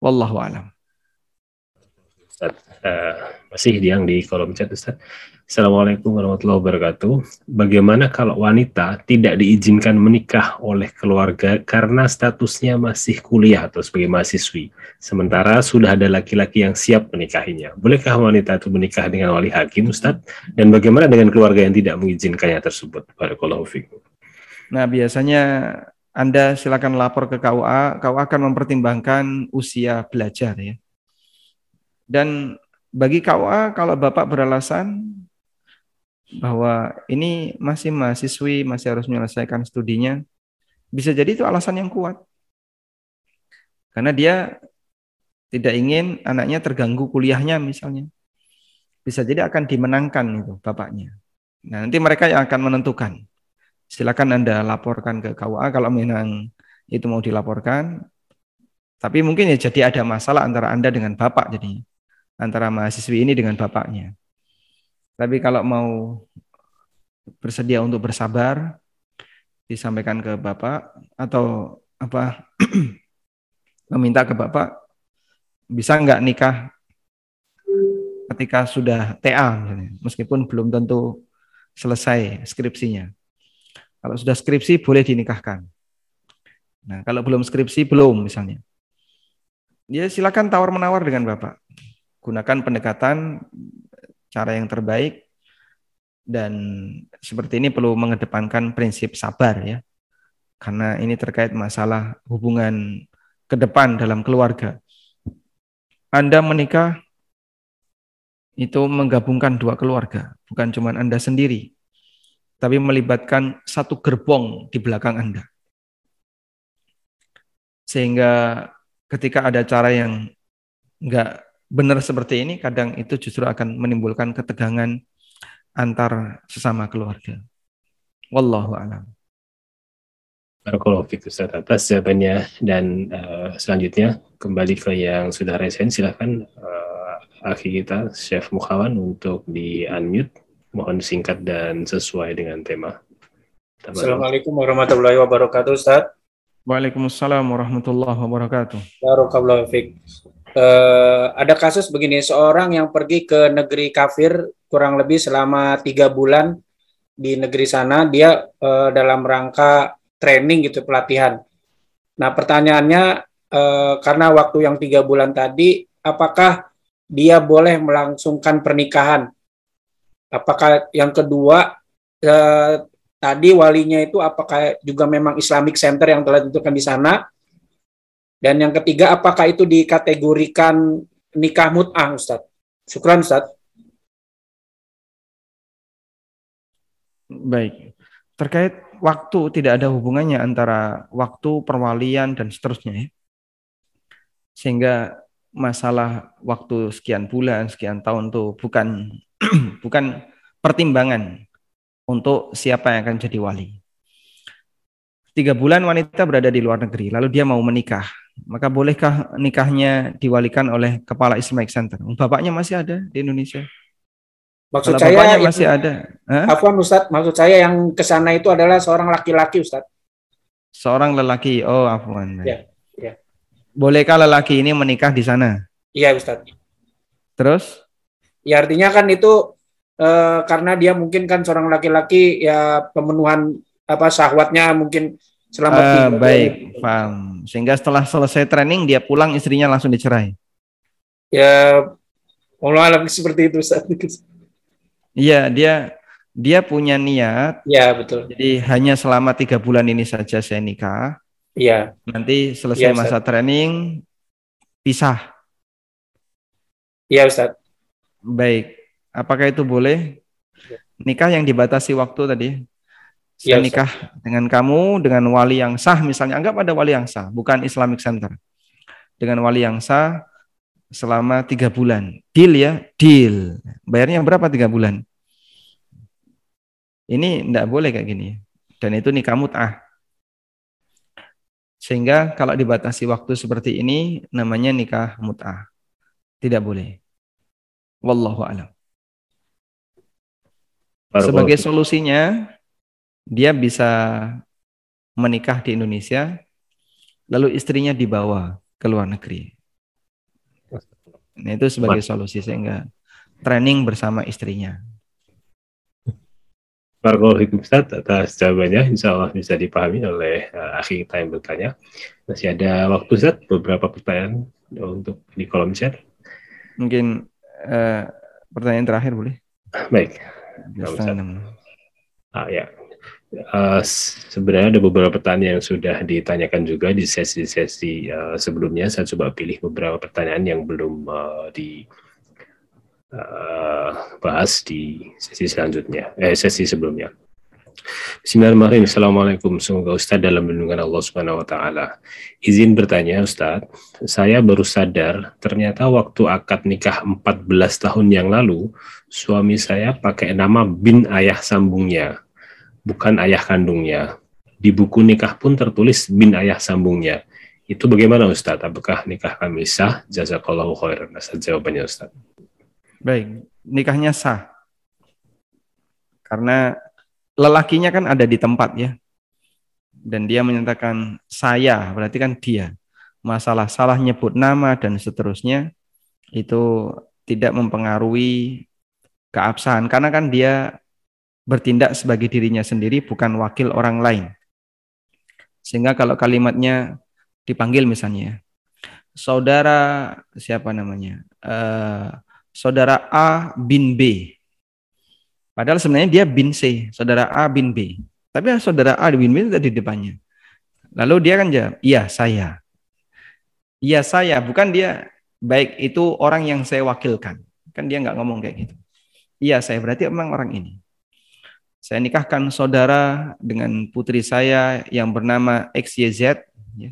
Wallahu alam. Ustaz. Uh, masih yang di kolom chat Ustaz. Assalamualaikum warahmatullahi wabarakatuh. Bagaimana kalau wanita tidak diizinkan menikah oleh keluarga karena statusnya masih kuliah atau sebagai mahasiswi, sementara sudah ada laki-laki yang siap menikahinya? Bolehkah wanita itu menikah dengan wali hakim, Ustaz? Dan bagaimana dengan keluarga yang tidak mengizinkannya tersebut? Barakallahu fikum. Nah, biasanya Anda silakan lapor ke KUA, KUA akan mempertimbangkan usia belajar ya. Dan bagi KUA kalau Bapak beralasan bahwa ini masih mahasiswi, masih harus menyelesaikan studinya, bisa jadi itu alasan yang kuat. Karena dia tidak ingin anaknya terganggu kuliahnya misalnya. Bisa jadi akan dimenangkan itu bapaknya. Nah, nanti mereka yang akan menentukan. Silakan Anda laporkan ke KUA kalau memang itu mau dilaporkan. Tapi mungkin ya jadi ada masalah antara Anda dengan bapak jadi antara mahasiswi ini dengan bapaknya. Tapi kalau mau bersedia untuk bersabar, disampaikan ke bapak atau apa meminta ke bapak bisa nggak nikah ketika sudah TA meskipun belum tentu selesai skripsinya. Kalau sudah skripsi boleh dinikahkan. Nah, kalau belum skripsi belum misalnya. Ya silakan tawar menawar dengan bapak. Gunakan pendekatan cara yang terbaik dan seperti ini perlu mengedepankan prinsip sabar ya. Karena ini terkait masalah hubungan ke depan dalam keluarga. Anda menikah itu menggabungkan dua keluarga, bukan cuma Anda sendiri, tapi melibatkan satu gerbong di belakang Anda. Sehingga ketika ada cara yang enggak benar seperti ini, kadang itu justru akan menimbulkan ketegangan antar sesama keluarga. Wallahu a'lam. Barakallahu fiik Ustaz atas jawabannya dan uh, selanjutnya kembali ke yang sudah resen silahkan uh, akhi kita Chef Mukhawan untuk di unmute mohon singkat dan sesuai dengan tema. Assalamualaikum warahmatullahi wabarakatuh Ustaz. Waalaikumsalam warahmatullahi wabarakatuh. Barakallahu fiik uh, ada kasus begini seorang yang pergi ke negeri kafir kurang lebih selama tiga bulan di negeri sana dia uh, dalam rangka training gitu pelatihan. Nah pertanyaannya uh, karena waktu yang tiga bulan tadi apakah dia boleh melangsungkan pernikahan? Apakah yang kedua uh, tadi walinya itu apakah juga memang Islamic Center yang telah ditentukan di sana? Dan yang ketiga, apakah itu dikategorikan nikah mut'ah, Ustaz? Syukran, Ustaz. Baik. Terkait waktu tidak ada hubungannya antara waktu perwalian dan seterusnya ya. Sehingga masalah waktu sekian bulan, sekian tahun itu bukan bukan pertimbangan untuk siapa yang akan jadi wali. Tiga bulan wanita berada di luar negeri, lalu dia mau menikah maka bolehkah nikahnya diwalikan oleh kepala Islamic Center? Bapaknya masih ada di Indonesia. Maksud Kalau saya bapaknya masih ada. Apa Ustaz, maksud saya yang ke sana itu adalah seorang laki-laki Ustaz. Seorang lelaki. Oh, afwan. Ya, ya. Bolehkah lelaki ini menikah di sana? Iya, Ustaz. Terus? Ya artinya kan itu eh, karena dia mungkin kan seorang laki-laki ya pemenuhan apa syahwatnya mungkin selama uh, baik paham sehingga setelah selesai training dia pulang istrinya langsung dicerai. Ya Allah alam seperti itu saat itu iya dia dia punya niat. Ya betul. Jadi hanya selama tiga bulan ini saja saya nikah. Iya. Nanti selesai ya, masa training pisah. Iya Ustaz. Baik. Apakah itu boleh? Nikah yang dibatasi waktu tadi saya ya, nikah dengan kamu dengan wali yang sah misalnya. Anggap ada wali yang sah bukan Islamic Center. Dengan wali yang sah selama tiga bulan. Deal ya deal. Bayarnya berapa tiga bulan? Ini tidak boleh kayak gini. Dan itu nikah mut'ah. Sehingga kalau dibatasi waktu seperti ini namanya nikah mut'ah. Tidak boleh. Wallahu alam. Sebagai solusinya dia bisa menikah di Indonesia, lalu istrinya dibawa ke luar negeri. Nah, itu sebagai solusi sehingga training bersama istrinya. Barakallahu Ustaz atas jawabannya insya Allah bisa dipahami oleh uh, akhi kita yang bertanya. Masih ada waktu Ustaz beberapa pertanyaan untuk di kolom chat. Mungkin uh, pertanyaan terakhir boleh? Baik. Ah, ya. Uh, sebenarnya ada beberapa pertanyaan yang sudah ditanyakan juga di sesi-sesi uh, sebelumnya. Saya coba pilih beberapa pertanyaan yang belum uh, di uh, di sesi selanjutnya, eh, sesi sebelumnya. Bismillahirrahmanirrahim. Assalamualaikum. Semoga Ustadz dalam lindungan Allah Subhanahu wa taala. Izin bertanya Ustadz, saya baru sadar ternyata waktu akad nikah 14 tahun yang lalu, suami saya pakai nama bin ayah sambungnya, bukan ayah kandungnya. Di buku nikah pun tertulis bin ayah sambungnya. Itu bagaimana Ustadz? Apakah nikah kami sah? Jazakallahu khairan. Jawabannya Ustadz. Baik, nikahnya sah. Karena lelakinya kan ada di tempat ya. Dan dia menyatakan saya, berarti kan dia. Masalah salah nyebut nama dan seterusnya itu tidak mempengaruhi keabsahan karena kan dia bertindak sebagai dirinya sendiri bukan wakil orang lain. Sehingga kalau kalimatnya dipanggil misalnya saudara siapa namanya? Uh, saudara A bin B. Padahal sebenarnya dia bin C, saudara A bin B. Tapi saudara A bin B itu di depannya. Lalu dia kan jawab, iya saya. Iya saya, bukan dia baik itu orang yang saya wakilkan. Kan dia nggak ngomong kayak gitu. Iya saya, berarti memang orang ini. Saya nikahkan saudara dengan putri saya yang bernama XYZ ya,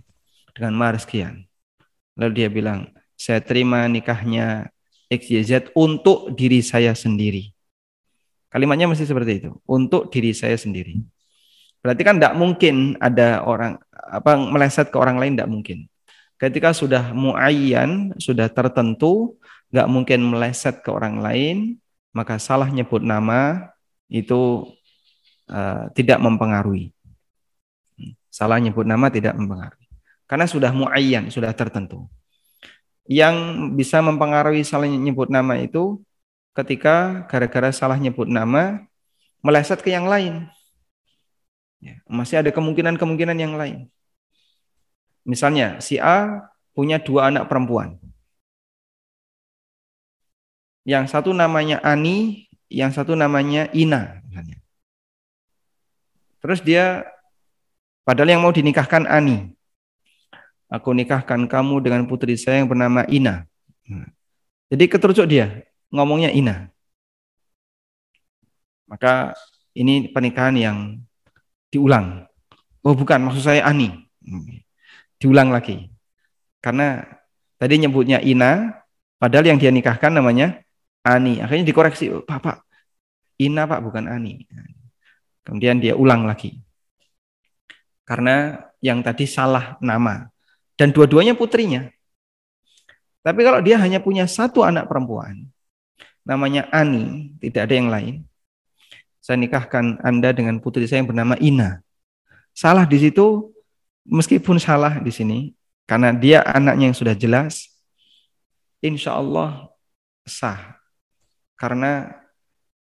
dengan mahar sekian. Lalu dia bilang, saya terima nikahnya XYZ untuk diri saya sendiri. Kalimatnya masih seperti itu, untuk diri saya sendiri. Berarti kan tidak mungkin ada orang apa meleset ke orang lain tidak mungkin. Ketika sudah muayyan, sudah tertentu, nggak mungkin meleset ke orang lain, maka salah nyebut nama itu uh, tidak mempengaruhi. Salah nyebut nama tidak mempengaruhi. Karena sudah muayyan, sudah tertentu yang bisa mempengaruhi salah nyebut nama itu ketika gara-gara salah nyebut nama meleset ke yang lain. Ya, masih ada kemungkinan-kemungkinan yang lain. Misalnya si A punya dua anak perempuan. Yang satu namanya Ani, yang satu namanya Ina. Misalnya. Terus dia, padahal yang mau dinikahkan Ani aku nikahkan kamu dengan putri saya yang bernama Ina. Hmm. Jadi keterucuk dia, ngomongnya Ina. Maka ini pernikahan yang diulang. Oh bukan, maksud saya Ani. Hmm. Diulang lagi. Karena tadi nyebutnya Ina, padahal yang dia nikahkan namanya Ani. Akhirnya dikoreksi, oh, Pak, Pak, Ina Pak, bukan Ani. Kemudian dia ulang lagi. Karena yang tadi salah nama dan dua-duanya putrinya. Tapi kalau dia hanya punya satu anak perempuan, namanya Ani, tidak ada yang lain. Saya nikahkan Anda dengan putri saya yang bernama Ina. Salah di situ, meskipun salah di sini, karena dia anaknya yang sudah jelas, insya Allah sah. Karena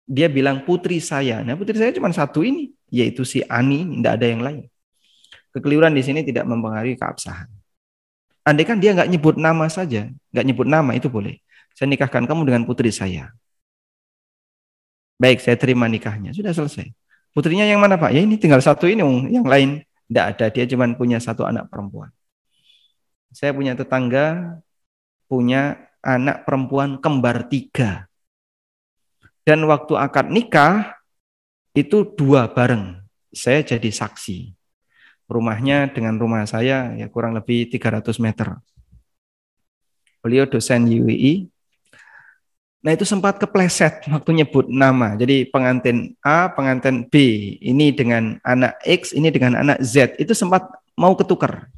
dia bilang putri saya. Nah putri saya cuma satu ini, yaitu si Ani, tidak ada yang lain. Kekeliruan di sini tidak mempengaruhi keabsahan. Andai kan dia nggak nyebut nama saja, nggak nyebut nama itu boleh. Saya nikahkan kamu dengan putri saya. Baik, saya terima nikahnya. Sudah selesai. Putrinya yang mana Pak? Ya ini tinggal satu ini, yang lain tidak ada. Dia cuma punya satu anak perempuan. Saya punya tetangga punya anak perempuan kembar tiga. Dan waktu akad nikah itu dua bareng. Saya jadi saksi rumahnya dengan rumah saya ya kurang lebih 300 meter. Beliau dosen UII. Nah itu sempat kepleset waktu nyebut nama. Jadi pengantin A, pengantin B, ini dengan anak X, ini dengan anak Z. Itu sempat mau ketukar.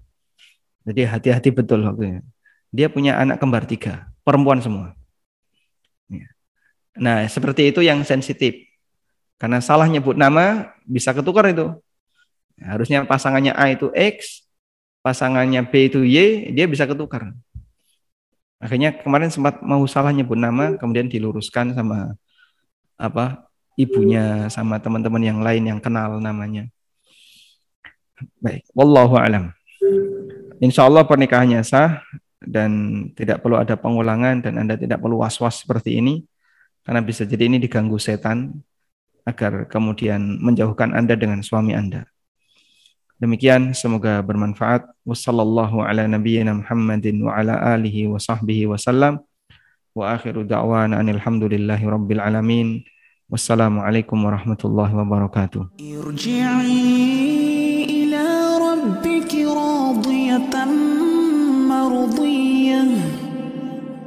Jadi hati-hati betul waktu Dia punya anak kembar tiga, perempuan semua. Ya. Nah seperti itu yang sensitif. Karena salah nyebut nama bisa ketukar itu. Harusnya pasangannya A itu X, pasangannya B itu Y, dia bisa ketukar. Akhirnya kemarin sempat mau salah nyebut nama, kemudian diluruskan sama apa ibunya sama teman-teman yang lain yang kenal namanya. Baik, wallahu alam. Insya Allah pernikahannya sah dan tidak perlu ada pengulangan dan Anda tidak perlu was-was seperti ini karena bisa jadi ini diganggu setan agar kemudian menjauhkan Anda dengan suami Anda. Demikian semoga bermanfaat. Wassallallahu ala nabiyyina Muhammadin wa ala alihi wa sahbihi wasallam. Wa akhiru da'wana alhamdulillahi rabbil alamin. Wassalamualaikum warahmatullahi wabarakatuh.